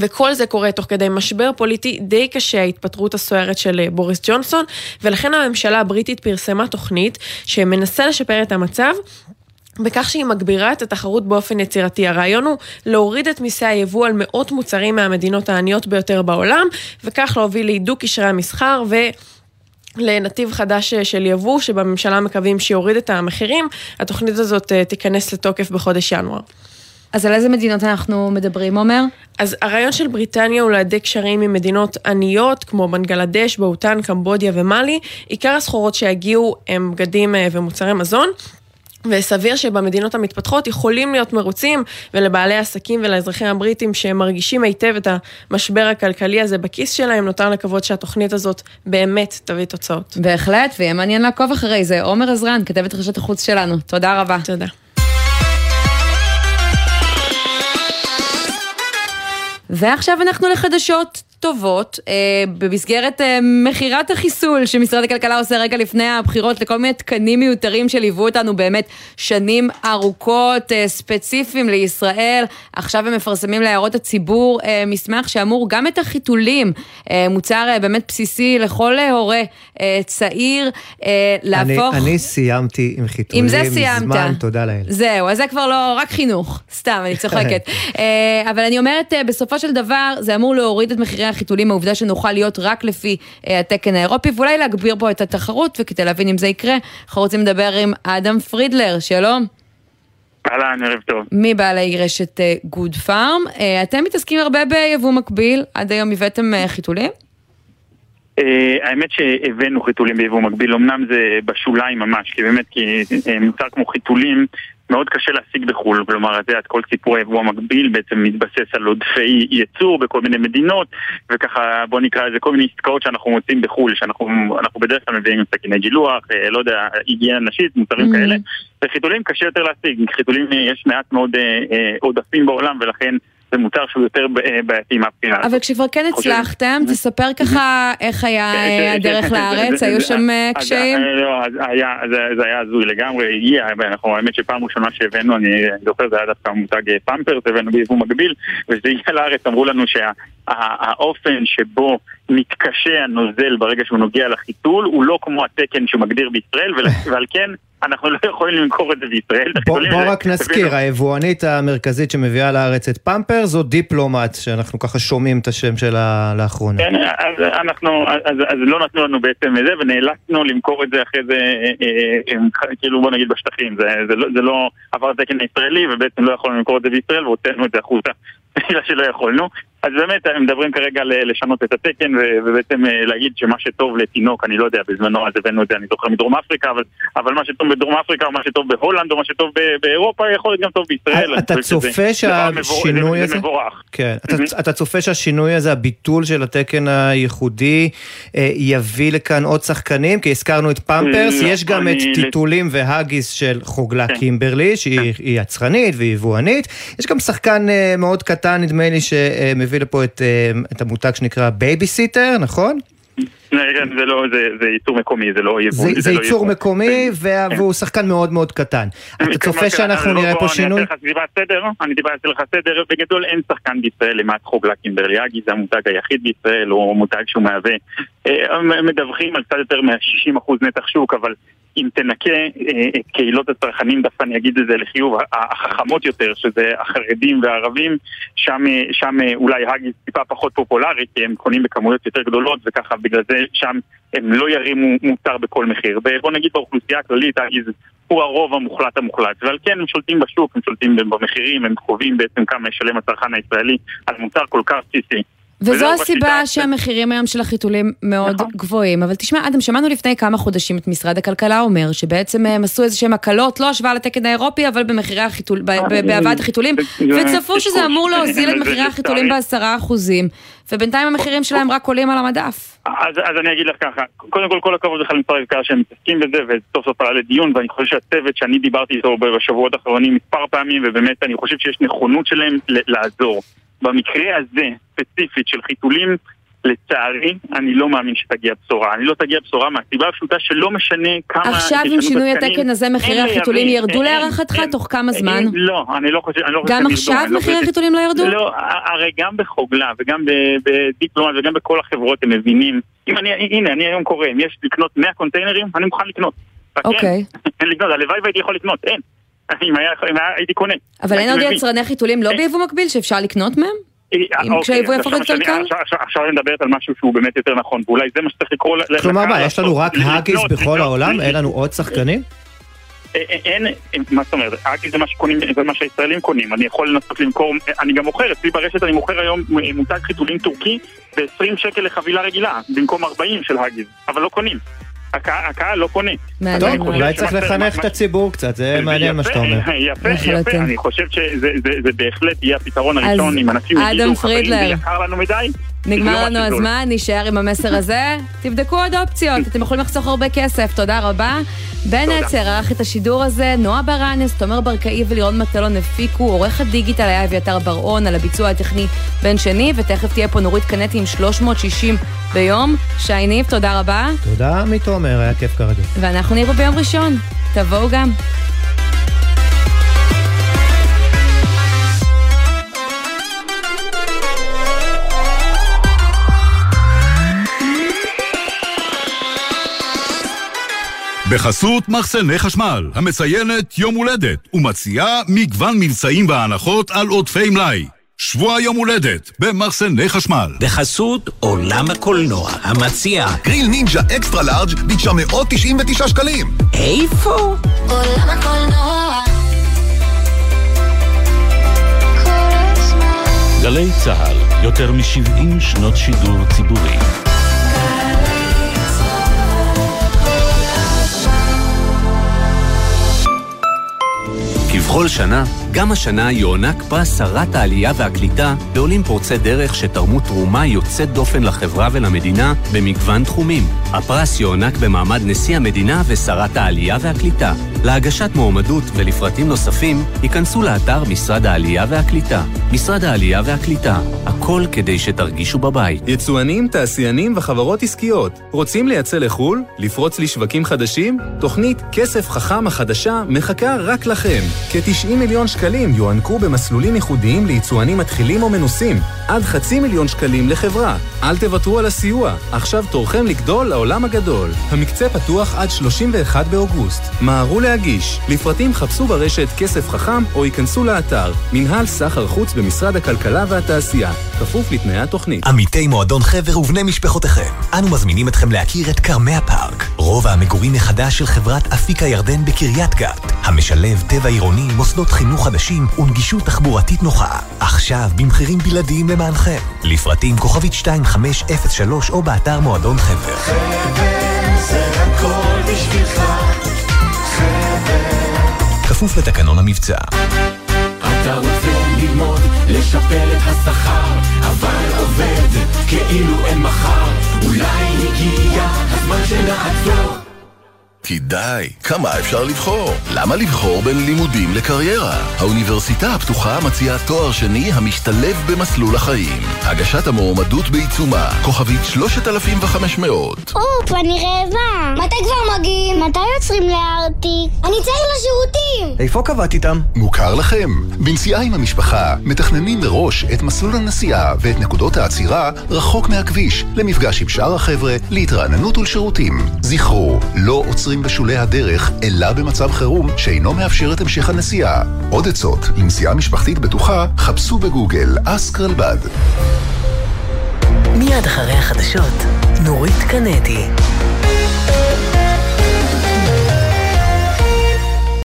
וכל זה קורה תוך כדי משבר פוליטי די קשה, ההתפטרות הסוערת של בוריס ג'ונסון, ולכן הממשלה הבריטית פרסמה תוכנית שמנסה לשפר את המצב, בכך שהיא מגבירה את התחרות באופן יצירתי. הרעיון הוא להוריד את מיסי היבוא על מאות מוצרים מהמדינות העניות ביותר בעולם, וכך להוביל להידוק קשרי המסחר ו... לנתיב חדש של יבוא, שבממשלה מקווים שיוריד את המחירים, התוכנית הזאת אה, תיכנס לתוקף בחודש ינואר. אז על איזה מדינות אנחנו מדברים, עומר? אז הרעיון של בריטניה הוא להדק קשרים עם מדינות עניות, כמו בנגלדש, באותן, קמבודיה ומאלי. עיקר הסחורות שיגיעו הם בגדים אה, ומוצרי מזון. וסביר שבמדינות המתפתחות יכולים להיות מרוצים, ולבעלי העסקים ולאזרחים הבריטים שמרגישים היטב את המשבר הכלכלי הזה בכיס שלהם, נותר לקוות שהתוכנית הזאת באמת תביא תוצאות. בהחלט, ויהיה מעניין לעקוב אחרי זה. עומר עזרן, כתבת רשת החוץ שלנו. תודה רבה. תודה. ועכשיו אנחנו לחדשות טובות אה, במסגרת אה, מכירת החיסול שמשרד הכלכלה עושה רגע לפני הבחירות לכל מיני תקנים מיותרים שליוו אותנו באמת שנים ארוכות, אה, ספציפיים לישראל. עכשיו הם מפרסמים להערות הציבור אה, מסמך שאמור גם את החיתולים, אה, מוצר אה, באמת בסיסי לכל אה, הורה אה, צעיר, אה, להפוך... אני, אני סיימתי עם חיתולים עם זה סיימת. מזמן, תודה לאל. זהו, אז זה כבר לא, רק חינוך, סתם, אני צוחקת. אה, אבל אני אומרת, אה, בסופו של דבר, זה אמור להוריד את מחירי החיתולים, העובדה שנוכל להיות רק לפי אה, התקן האירופי, ואולי להגביר פה את התחרות, וכדי להבין אם זה יקרה, אנחנו רוצים לדבר עם אדם פרידלר, שלום. אהלן, ערב טוב. מבעלי רשת גוד פארם. אתם מתעסקים הרבה ביבוא מקביל, עד היום הבאתם אה, חיתולים? אה, האמת שהבאנו חיתולים ביבוא מקביל, אמנם זה בשוליים ממש, כי באמת, כי אה, מוצר כמו חיתולים מאוד קשה להשיג בחו"ל, כלומר, את יודעת, כל סיפור היבוא המקביל בעצם מתבסס על עודפי ייצור בכל מיני מדינות, וככה, בוא נקרא לזה כל מיני עסקאות שאנחנו מוצאים בחו"ל, שאנחנו בדרך כלל מביאים סכיני גילוח, אה, לא יודע, היגיינה נשית, מוצרים mm. כאלה, וחיתולים קשה יותר להשיג, חיתולים יש מעט מאוד עודפים בעולם, ולכן זה מוצר שהוא יותר אה, בעייתי מהבחינה הזאת. אבל כשכבר כן הצלחתם, תספר ככה איך היה הדרך לארץ, היו שם אה, קשיים? לא, זה היה הזוי לגמרי, הגיע, אנחנו האמת שפעם ראשונה שהבאנו, אני זוכר, זה היה דווקא מותג פמפרס, הבאנו ביבוא מקביל, וזה הגיע לארץ, אמרו לנו שהאופן שבו מתקשה הנוזל ברגע שהוא נוגע לחיתול, הוא לא כמו התקן שמגדיר בישראל, ועל כן... אנחנו לא יכולים למכור את זה בישראל. בוא, בוא רק נזכיר, היבואנית המרכזית שמביאה לארץ את פמפר זו דיפלומט, שאנחנו ככה שומעים את השם שלה לאחרונה. כן, אז אנחנו, אז, אז לא נתנו לנו בעצם את זה, ונאלצנו למכור את זה אחרי זה, אה, אה, אה, כאילו בוא נגיד בשטחים, זה, זה, לא, זה לא עבר תקן הישראלי, ובעצם לא יכולנו למכור את זה בישראל, והוצאנו את זה החוצה, בגלל שלא יכולנו. אז באמת, הם מדברים כרגע לשנות את התקן ובעצם אה, להגיד שמה שטוב לתינוק, אני לא יודע, בזמנו אז הבאנו את זה, אני זוכר מדרום אפריקה, אבל, אבל מה שטוב בדרום אפריקה או מה שטוב בהולנד או מה שטוב באירופה יכול להיות גם טוב בישראל. אתה צופה שהשינוי הזה... זה מבורך. כן, אתה צופה שהשינוי הזה, הביטול של התקן הייחודי, אה, יביא לכאן עוד שחקנים? כי הזכרנו את פמפרס, יש גם את טיטולים והאגיס של חוגלה כן. קימברלי, שהיא כן. יצרנית והיא יבואנית. יש גם שחקן אה, מאוד קטן, נדמה לי, מביא לפה את, אה, את המותג שנקרא בייביסיטר, נכון? כן, זה לא, זה, זה ייצור מקומי, זה לא יבוא. זה, זה, לא ייצור מקומי, כן. והוא שחקן מאוד מאוד קטן. אתה צופה שאנחנו נראה פה שינוי? אני סדר, אני דיברתי לך סדר, בגדול אין שחקן בישראל למעט חוגלה קימברלי האגיס, זה המותג היחיד בישראל, הוא מותג שהוא מהווה. אה, מדווחים על קצת יותר מ-60% נתח שוק, אבל אם תנקה אה, את קהילות הצרכנים, דווקא אני אגיד את זה לחיוב, החכמות יותר, שזה החרדים והערבים, שם, שם אולי האגיס טיפה פחות פופולרי, כי הם קונים בכמויות יותר גדולות, וככה בגלל זה שם הם לא ירימו מוצר בכל מחיר. בוא נגיד באוכלוסייה הכללית, האגיס הוא הרוב המוחלט המוחלט, ועל כן הם שולטים בשוק, הם שולטים במחירים, הם קובעים בעצם כמה ישלם הצרכן הישראלי על מוצר כל כך בסיסי. וזו הסיבה שהמחירים היום של החיתולים מאוד נכון. גבוהים. אבל תשמע, אדם, שמענו לפני כמה חודשים את משרד הכלכלה אומר שבעצם הם עשו איזה שהם הקלות, לא השוואה לתקן האירופי, אבל במחירי החיתול, בהבאת החיתולים, וצפו שזה אמור להוזיל את מחירי החיתולים בעשרה אחוזים, ובינתיים המחירים שלהם רק עולים על המדף. אז, אז אני אגיד לך ככה, קודם כל כל הכבוד לך למשרד הכלכלה שהם מתעסקים בזה, וסוף סוף עלה לדיון, ואני חושב שהצוות שאני דיברתי איתו בשבועות האחרונים מספר פעמים, ובאמת אני חושב שיש נכונות שלהם לעזור. במקרה הזה, ספציפית של חיתולים, לצערי, אני לא מאמין שתגיע בשורה. אני לא תגיע בשורה מהסיבה הפשוטה שלא משנה כמה... עכשיו עם שינוי התקן הזה מחירי החיתולים ירדו להערכתך? תוך כמה זמן? לא, אני לא חושב... לא גם עכשיו לא מחירי החיתולים לא ירדו? לא, הרי גם בחוגלה וגם בדיפלומט וגם בכל החברות הם מבינים. אם אני, הנה, אני היום קורא, אם יש לקנות 100 קונטיינרים, אני מוכן לקנות. אוקיי. אין לקנות, הלוואי והייתי יכול לקנות, אין. אם הייתי קונה. אבל אין עוד יצרני חיתולים לא ביבוא מקביל שאפשר לקנות מהם? אה, אם כשהיבוא יהפוך יותר קל? עכשיו אני מדברת על משהו שהוא באמת יותר נכון, ואולי זה מה שצריך לקרוא... כלומר מה, יש לנו רק האגיס בכל העולם? אין לנו עוד שחקנים? אה, אה, אין, מה זאת אומרת, האגיס זה מה שקונים, זה מה שהישראלים קונים, אני יכול לנסות למכור, אני גם מוכר, אצלי ברשת אני מוכר היום מותג חיתולים טורקי ב-20 שקל לחבילה רגילה, במקום 40 של האגיס, אבל לא קונים. הקהל לא קונה. טוב, אולי צריך לחנך את הציבור קצת, זה מעניין מה שאתה אומר. יפה, יפה, אני חושב שזה בהחלט יהיה הפתרון הראשון, אם אנשים יגידו, חברים, זה יקר לנו מדי, נגמר לא לנו. הזמן, נשאר עם המסר הזה. תבדקו עוד אופציות, אתם יכולים לחסוך הרבה כסף, תודה רבה. בן. עצר ערך את השידור הזה, נועה ברנס, תומר ברקאי ולירון מטלון הפיקו, עורך הדיגיטל היה אביתר בר-און, על הביצוע הטכני בן שני, ותכף תהיה פה נורית קנטי עם 360 ביום. שי ניב, תודה רבה, תודה, עמית עומר, היה כיף כרגיל. ואנחנו פה ביום ראשון. תבואו גם. בחסות מחסני חשמל, המציינת יום הולדת, ומציעה מגוון מבצעים והנחות על עודפי מלאי. שבוע יום הולדת במחסני חשמל. בחסות עולם הקולנוע, המציע גריל נינג'ה אקסטרה לארג' ב-999 שקלים. איפה? עולם הקולנוע גלי צה"ל, יותר מ-70 שנות שידור ציבורי. כבכל שנה, גם השנה יוענק פרס שרת העלייה והקליטה לעולים פורצי דרך שתרמו תרומה יוצאת דופן לחברה ולמדינה במגוון תחומים. הפרס יוענק במעמד נשיא המדינה ושרת העלייה והקליטה. להגשת מועמדות ולפרטים נוספים, ייכנסו לאתר משרד העלייה והקליטה. משרד העלייה והקליטה, הכל כדי שתרגישו בבית. יצואנים, תעשיינים וחברות עסקיות. רוצים לייצא לחו"ל? לפרוץ לשווקים חדשים? תוכנית כסף חכם החדשה מחכה רק לכם. כ-90 מיליון שקלים יוענקו במסלולים ייחודיים ליצואנים מתחילים או מנוסים. עד חצי מיליון שקלים לחברה. אל תוותרו על הסיוע, עכשיו תורכם לגדול לעולם הגדול. המקצה פתוח עד 31 באוגוסט. מהרו להגיש. לפרטים חפשו ברשת כסף חכם או ייכנסו לאתר. מנהל סחר חוץ במשרד הכלכלה והתעשייה. כפוף לתנאי התוכנית. עמיתי מועדון חבר ובני משפחותיכם, אנו מזמינים אתכם להכיר את כרמי הפארק, רובע המגורים מחדש של חברת אפיק הירדן בקריית גת, המשלב טבע עירוני, מוסדות חינוך חדשים ונגישות תחבורתית נוחה. עכשיו במחירים בלעדיים למענכם. לפרטים כוכבית 2503 או באתר מועדון חבר. זה הכל בשבילך, חבר. כפוף לתקנון המבצע. אתה רוצה ללמוד, לשפר את השכר, אבל עובד כאילו אין מחר. אולי הגיע הזמן שנעצור. כי די, כמה אפשר לבחור? למה לבחור בין לימודים לקריירה? האוניברסיטה הפתוחה מציעה תואר שני המשתלב במסלול החיים. הגשת המועמדות בעיצומה, כוכבית 3500. אופ, אני רעבה. מתי כבר מגיעים? מתי יוצרים לארטיק? אני צריך לשירותים! איפה קבעת איתם? מוכר לכם. בנסיעה עם המשפחה, מתכננים מראש את מסלול הנסיעה ואת נקודות העצירה רחוק מהכביש, למפגש עם שאר החבר'ה, להתרעננות ולשירותים. זכרו, לא עוצרים בשולי הדרך, אלא במצב חירום שאינו מאפשר את המשך הנסיעה. עוד עצות לנסיעה משפחתית בטוחה, חפשו בגוגל אסק רלב"ד. מיד אחרי החדשות, נורית קנדי.